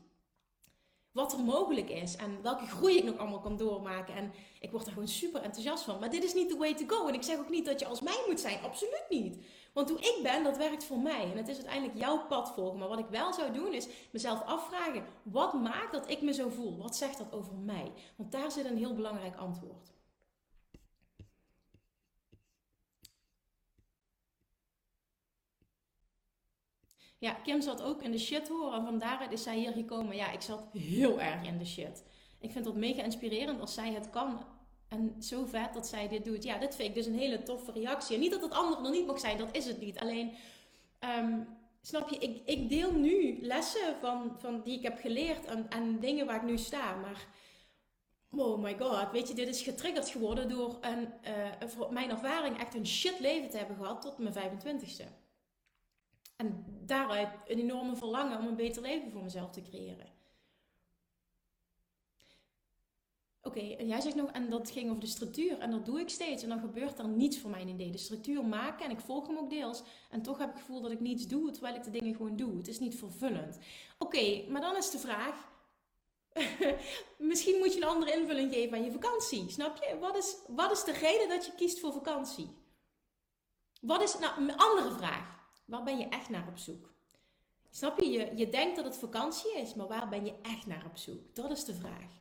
Wat er mogelijk is en welke groei ik nog allemaal kan doormaken. En ik word er gewoon super enthousiast van. Maar dit is niet the way to go. En ik zeg ook niet dat je als mij moet zijn. Absoluut niet. Want hoe ik ben, dat werkt voor mij. En het is uiteindelijk jouw pad volgen. Maar wat ik wel zou doen, is mezelf afvragen: wat maakt dat ik me zo voel? Wat zegt dat over mij? Want daar zit een heel belangrijk antwoord. Ja, Kim zat ook in de shit horen. En van daaruit is zij hier gekomen. Ja, ik zat heel erg in de shit. Ik vind dat mega inspirerend als zij het kan. En zo vet dat zij dit doet. Ja, dit vind ik dus een hele toffe reactie. En niet dat het andere nog niet mag zijn, dat is het niet. Alleen, ehm, snap je, ik, ik deel nu lessen van, van die ik heb geleerd en, en dingen waar ik nu sta. Maar oh my god, weet je, dit is getriggerd geworden door een, uh, mijn ervaring echt een shit leven te hebben gehad tot mijn 25ste. En daaruit een enorme verlangen om een beter leven voor mezelf te creëren. Oké, en jij zegt nog, en dat ging over de structuur. En dat doe ik steeds. En dan gebeurt er niets voor mijn idee. De structuur maken en ik volg hem ook deels. En toch heb ik het gevoel dat ik niets doe, terwijl ik de dingen gewoon doe. Het is niet vervullend. Oké, maar dan is de vraag. [laughs] Misschien moet je een andere invulling geven aan je vakantie. Snap je? Wat is, wat is de reden dat je kiest voor vakantie? Wat is, nou, een andere vraag. Waar ben je echt naar op zoek? Snap je? je? Je denkt dat het vakantie is, maar waar ben je echt naar op zoek? Dat is de vraag.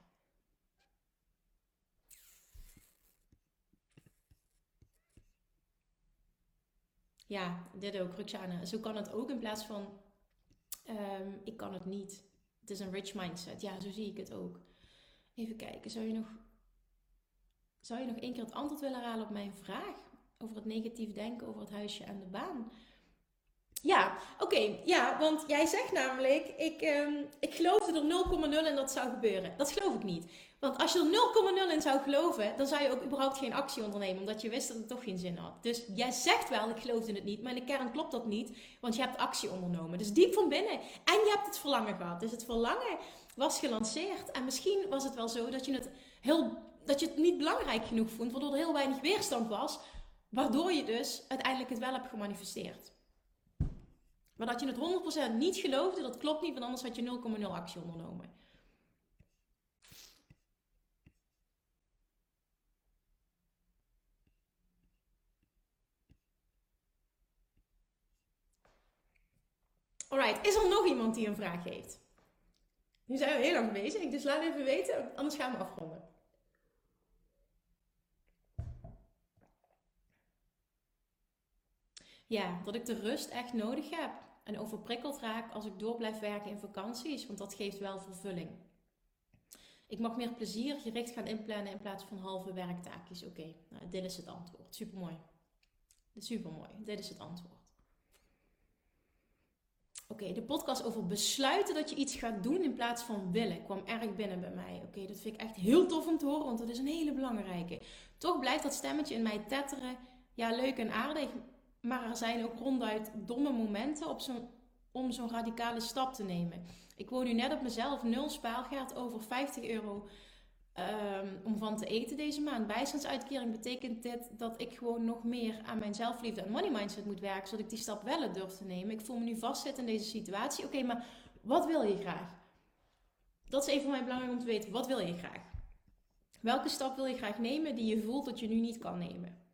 Ja, dit ook, Roxana. Zo kan het ook in plaats van ehm, ik kan het niet. Het is een rich mindset. Ja, zo zie ik het ook. Even kijken, zou je nog, zou je nog één keer het antwoord willen halen op mijn vraag? Over het negatief denken, over het huisje en de baan. Ja, oké. ja, want jij zegt namelijk, ik, um, ik geloofde er 0,0 in dat zou gebeuren. Dat geloof ik niet. Want als je er 0,0 in zou geloven, dan zou je ook überhaupt geen actie ondernemen, omdat je wist dat het toch geen zin had. Dus jij zegt wel, ik geloofde het niet, maar in de kern klopt dat niet, want je hebt actie ondernomen. Dus diep van binnen. En je hebt het verlangen gehad. Dus het verlangen was gelanceerd. En misschien was het wel zo dat je het, heel, dat je het niet belangrijk genoeg vond, waardoor er heel weinig weerstand was, waardoor je dus uiteindelijk het wel hebt gemanifesteerd. Maar dat je het 100% niet geloofde, dat klopt niet, want anders had je 0,0 actie ondernomen. Alright, is er nog iemand die een vraag heeft? Nu zijn we heel lang bezig, dus laat even weten, anders gaan we afronden. Ja, dat ik de rust echt nodig heb en overprikkeld raak als ik door blijf werken in vakanties, want dat geeft wel vervulling. Ik mag meer plezier gericht gaan inplannen in plaats van halve werktaakjes. Oké, nou, dit is het antwoord. Supermooi. Supermooi. Dit is het antwoord. Oké, de podcast over besluiten dat je iets gaat doen in plaats van willen kwam erg binnen bij mij. Oké, dat vind ik echt heel tof om te horen, want dat is een hele belangrijke. Toch blijft dat stemmetje in mij tetteren. Ja, leuk en aardig, maar er zijn ook ronduit domme momenten op om zo'n radicale stap te nemen. Ik woon nu net op mezelf, nul spaargeld, over 50 euro um, om van te eten deze maand. Bijstandsuitkering betekent dit dat ik gewoon nog meer aan mijn zelfliefde en money mindset moet werken, zodat ik die stap wel durf te nemen. Ik voel me nu vastzitten in deze situatie. Oké, maar wat wil je graag? Dat is even voor mij belangrijk om te weten. Wat wil je graag? Welke stap wil je graag nemen die je voelt dat je nu niet kan nemen?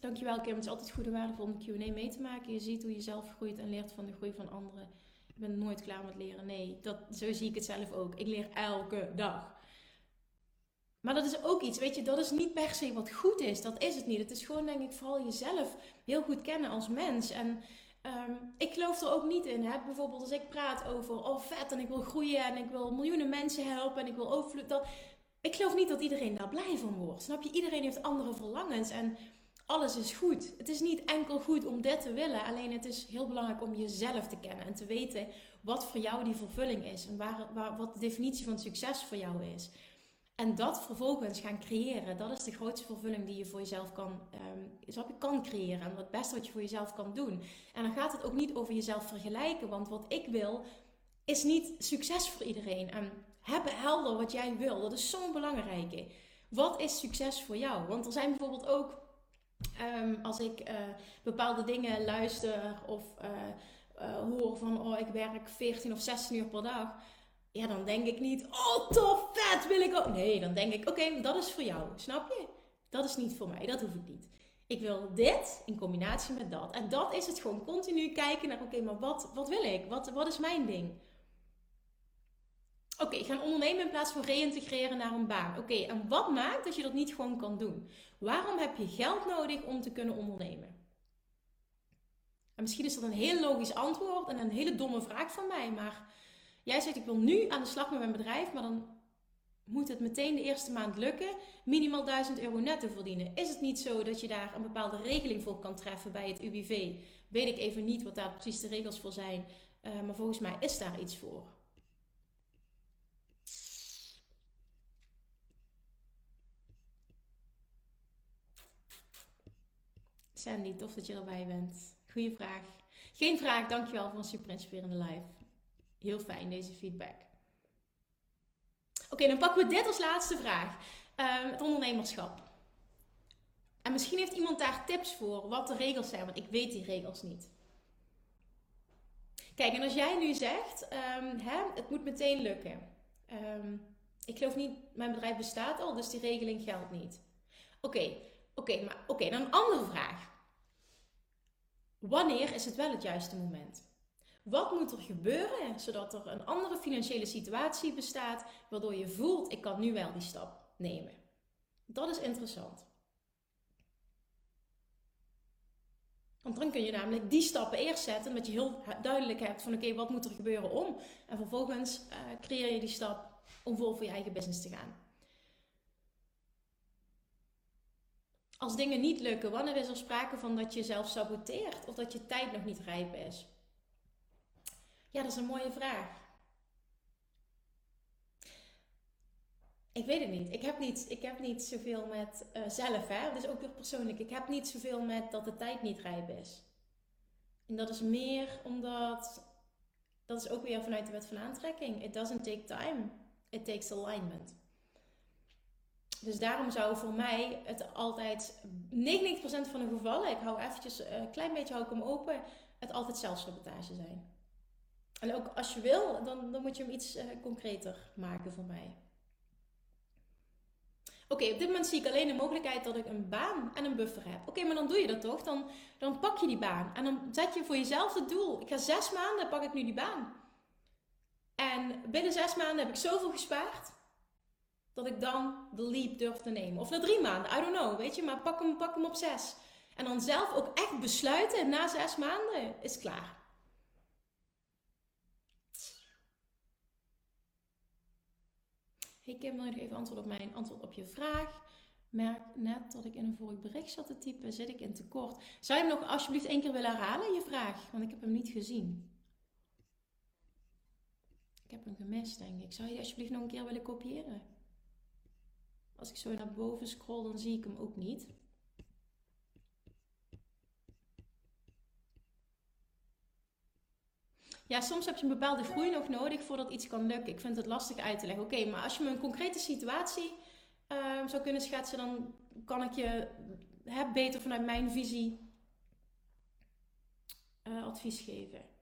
Dankjewel Kim, het is altijd goed en waardevol om de Q&A mee te maken. Je ziet hoe je zelf groeit en leert van de groei van anderen. Ik ben nooit klaar met leren. Nee, dat, zo zie ik het zelf ook. Ik leer elke dag. Maar dat is ook iets, weet je, dat is niet per se wat goed is. Dat is het niet. Het is gewoon, denk ik, vooral jezelf heel goed kennen als mens. En ehm, ik geloof er ook niet in. Hè? Bijvoorbeeld als ik praat over, oh vet, en ik wil groeien en ik wil miljoenen mensen helpen en ik wil overvloed. Ik geloof niet dat iedereen daar blij van wordt. Snap je? Iedereen heeft andere verlangens. En alles is goed. Het is niet enkel goed om dit te willen. Alleen het is heel belangrijk om jezelf te kennen. En te weten wat voor jou die vervulling is. En waar, wat de definitie van succes voor jou is. En dat vervolgens gaan creëren. Dat is de grootste vervulling die je voor jezelf kan, um, kan creëren. En het beste wat je voor jezelf kan doen. En dan gaat het ook niet over jezelf vergelijken. Want wat ik wil, is niet succes voor iedereen. En hebben helder wat jij wil. Dat is zo'n belangrijke. Wat is succes voor jou? Want er zijn bijvoorbeeld ook Ehm, als ik uh, bepaalde dingen luister of uh, hoor van, oh, ik werk 14 of 16 uur per dag. Ja, dan denk ik niet, oh, tof, vet, wil ik ook. Nee, dan denk ik, oké, dat is voor jou, snap je? Dat is niet voor mij, dat hoef ik niet. Ik wil dit in combinatie met dat. En dat is het gewoon continu kijken naar, oké, maar wat, wat wil ik? Wat, wat is mijn ding? Oké, gaan ondernemen in plaats van reïntegreren naar een baan. Oké, en wat maakt dat je dat niet gewoon kan doen? Waarom heb je geld nodig om te kunnen ondernemen? En misschien is dat een heel logisch antwoord en een hele domme vraag van mij, maar jij zegt ik wil nu aan de slag met mijn bedrijf, maar dan moet het meteen de eerste maand lukken, minimaal 1000 euro netto verdienen. Is het niet zo dat je daar een bepaalde regeling voor kan treffen bij het UWV? Weet ik even niet wat daar precies de regels voor zijn, uh, maar volgens mij is daar iets voor. Sandy, tof dat je erbij bent. Goeie vraag. Geen vraag, dankjewel voor een super inspirerende live. Heel fijn deze feedback. Oké, dan pakken we dit als laatste vraag. Uh, het ondernemerschap. En misschien heeft iemand daar tips voor wat de regels zijn, want ik weet die regels niet. Kijk, en als jij nu zegt, um, hè, het moet meteen lukken. Um, ik geloof niet, mijn bedrijf bestaat al, dus die regeling geldt niet. Oké, oké, maar oké, dan een andere vraag. Wanneer is het wel het juiste moment? Wat moet er gebeuren zodat er een andere financiële situatie bestaat, waardoor je voelt: ik kan nu wel die stap nemen? Dat is interessant. Want dan kun je namelijk die stappen eerst zetten, omdat je heel duidelijk hebt van oké, wat moet er gebeuren om? En vervolgens uh, creëer je die stap om vol voor je eigen business te gaan. Als dingen niet lukken, wanneer is er sprake van dat je jezelf saboteert of dat je tijd nog niet rijp is? Ja, dat is een mooie vraag. Ik weet het niet. Ik heb niet, ik heb niet zoveel met uh, zelf, hè. Is ook weer persoonlijk. Ik heb niet zoveel met dat de tijd niet rijp is. En dat is meer omdat, dat is ook weer vanuit de wet van aantrekking. It doesn't take time. It takes alignment. Dus daarom zou voor mij het altijd, 99% van de gevallen, ik hou eventjes een klein beetje hou ik hem open, het altijd zelfsabotage zijn. En ook als je wil, dan, dan moet je hem iets uh, concreter maken voor mij. Oké, op dit moment zie ik alleen de mogelijkheid dat ik een baan en een buffer heb. Oké, maar dan doe je dat toch? Dan, dan pak je die baan. En dan zet je voor jezelf het doel. Ik ga zes maanden, pak ik nu die baan. En binnen zes maanden heb ik zoveel gespaard. Dat ik dan de leap durf te nemen. Of na drie maanden, I don't know, weet je. Maar pak hem, pak hem op zes. En dan zelf ook echt besluiten, na zes maanden is klaar. Hey Kim, wil je even antwoord op mijn antwoord op je vraag? Merk net dat ik in een vorig bericht zat te typen. Zit ik in tekort? Zou je hem nog alsjeblieft één keer willen herhalen, je vraag? Want ik heb hem niet gezien. Ik heb hem gemist, denk ik. Zou je die alsjeblieft nog een keer willen kopiëren? Als ik zo naar boven scroll, dan zie ik hem ook niet. Ja, soms heb je een bepaalde groei nog nodig voordat iets kan lukken. Ik vind het lastig uit te leggen. Oké, maar als je me een concrete situatie uh, zou kunnen schetsen, dan kan ik je hè, beter vanuit mijn visie uh, advies geven.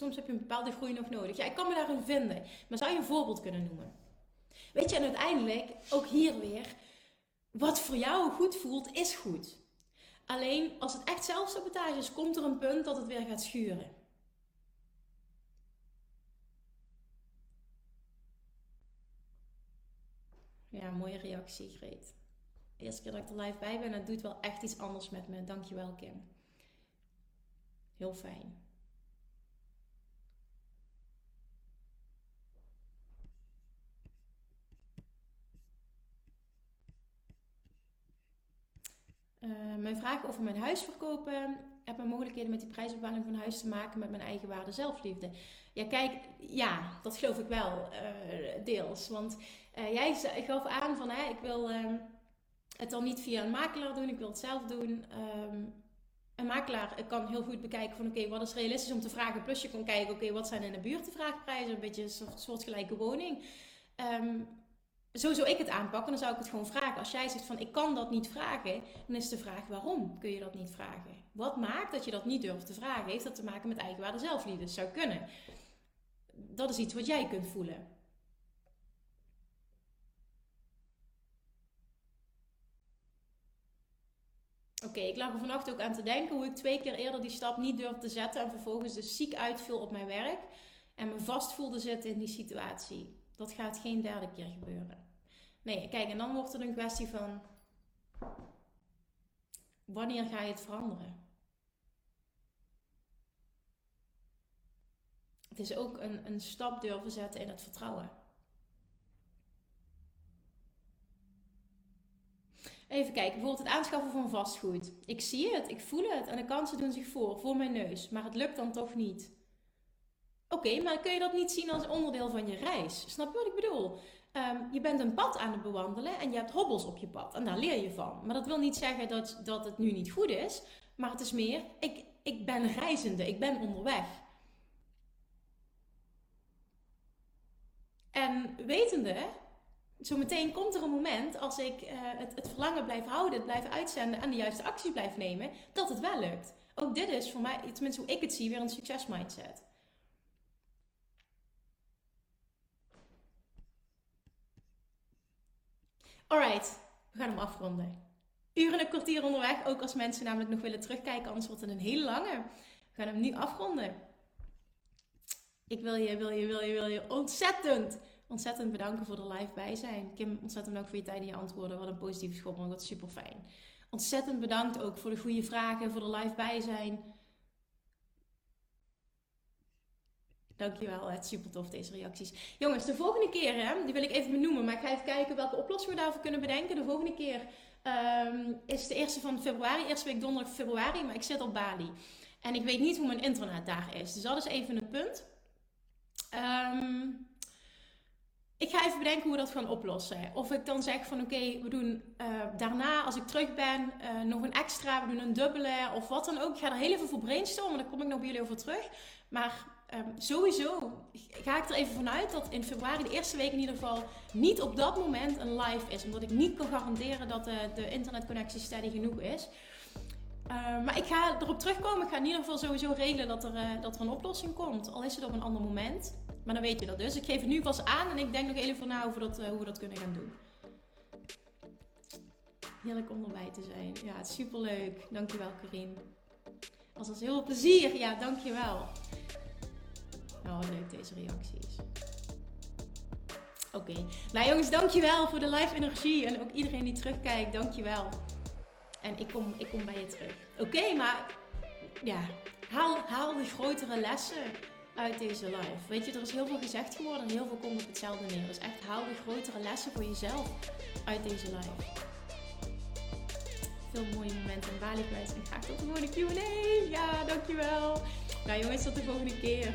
Soms heb je een bepaalde groei nog nodig. Ja, ik kan me daarin vinden. Maar zou je een voorbeeld kunnen noemen? Weet je, en uiteindelijk, ook hier weer, wat voor jou goed voelt, is goed. Alleen als het echt zelfsabotage is, komt er een punt dat het weer gaat schuren. Ja, mooie reactie, Greet. Eerste keer dat ik er live bij ben, het doet wel echt iets anders met me. Dankjewel, Kim. Heel fijn. Uh, mijn vraag over mijn huis verkopen. Heb mijn mogelijkheden met die prijsbepaling van huis te maken met mijn eigen waarde zelfliefde? Ja, kijk, ja, dat geloof ik wel uh, deels. Want uh, jij gaf aan van, ik wil ehm, het dan niet via een makelaar doen, ik wil het zelf doen. Um, een makelaar kan heel goed bekijken van, oké, wat is realistisch om te vragen? Plus je kan kijken, oké, wat zijn in de buurt de vraagprijzen? Een beetje een soortgelijke woning. Um, zo zou ik het aanpakken, dan zou ik het gewoon vragen. Als jij zegt van ik kan dat niet vragen, dan is de vraag waarom kun je dat niet vragen? Wat maakt dat je dat niet durft te vragen? Heeft dat te maken met eigenwaarde zelfliefde? Dat zou kunnen. Dat is iets wat jij kunt voelen. Oké, ik lag er vannacht ook aan te denken hoe ik twee keer eerder die stap niet durfde te zetten en vervolgens dus ziek uitviel op mijn werk en me vast voelde zitten in die situatie. Dat gaat geen derde keer gebeuren. Nee, kijk, en dan wordt het een kwestie van wanneer ga je het veranderen? Het is ook een, een stap durven zetten in het vertrouwen. Even kijken, bijvoorbeeld het aanschaffen van vastgoed. Ik zie het, ik voel het en de kansen doen zich voor, voor mijn neus, maar het lukt dan toch niet. Oké, maar kun je dat niet zien als onderdeel van je reis? Snap je wat ik bedoel? Ehm, je bent een pad aan het bewandelen en je hebt hobbels op je pad en daar leer je van. Maar dat wil niet zeggen dat, dat het nu niet goed is, maar het is meer, ik, ik ben reizende, ik ben onderweg. En wetende zometeen komt er een moment als ik uh, het, het, verlangen blijf houden, het blijf uitzenden en de juiste acties blijf nemen, dat het wel lukt. Ook dit is voor mij, tenminste hoe ik het zie, weer een succesmindset. Alright, we gaan hem afronden. Uren en een kwartier onderweg, ook als mensen namelijk nog willen terugkijken, anders wordt het een hele lange. We gaan hem nu afronden. Ik wil je, wil je, wil je, wil je ontzettend ontzettend bedanken voor de live bij zijn. Kim, ontzettend bedankt voor je tijd en je antwoorden. Wat een positieve school, wat super fijn. Ontzettend bedankt ook voor de goede vragen, voor de live bij zijn. Dankjewel, het is super tof deze reacties. Jongens, de volgende keer, hè, die wil ik even benoemen, maar ik ga even kijken welke oplossing we daarvoor kunnen bedenken. De volgende keer um, is de eerste van februari, eerste week donderdag februari, maar ik zit op Bali. En ik weet niet hoe mijn internet daar is. Dus dat is even een punt. Um, ik ga even bedenken hoe we dat gaan oplossen. Of ik dan zeg van oké, we doen uh, daarna als ik terug ben uh, nog een extra, we doen een dubbele of wat dan ook. Ik ga er heel even voor brainstormen, daar kom ik nog bij jullie over terug. Maar um, sowieso ga ik er even vanuit dat in februari, de eerste week in ieder geval, niet op dat moment een live is. Omdat ik niet kan garanderen dat de, de internetconnectie steady genoeg is. Uh, maar ik ga erop terugkomen. Ik ga in ieder geval sowieso regelen dat er, uh, dat er een oplossing komt. Al is het op een ander moment. Maar dan weet je dat dus. Ik geef het nu pas aan en ik denk nog even na over dat, uh, hoe we dat kunnen gaan doen. Heerlijk om erbij te zijn. Ja, superleuk. Dankjewel, Karin. Was als heel veel plezier. Ja, dankjewel. Nou, leuk deze reacties. Oké. Nou jongens, dankjewel voor de live energie. En ook iedereen die terugkijkt, dankjewel. En ik kom, ik kom bij je terug. Oké, maar ja, haal, haal de grotere lessen uit deze live. Weet je, er is heel veel gezegd geworden en heel veel komt op hetzelfde neer. Dus echt haal de grotere lessen voor jezelf uit deze live. Veel mooie momenten in Bali geweest en graag tot de volgende Q&A. Ja, dankjewel. Nou jongens, tot de volgende keer.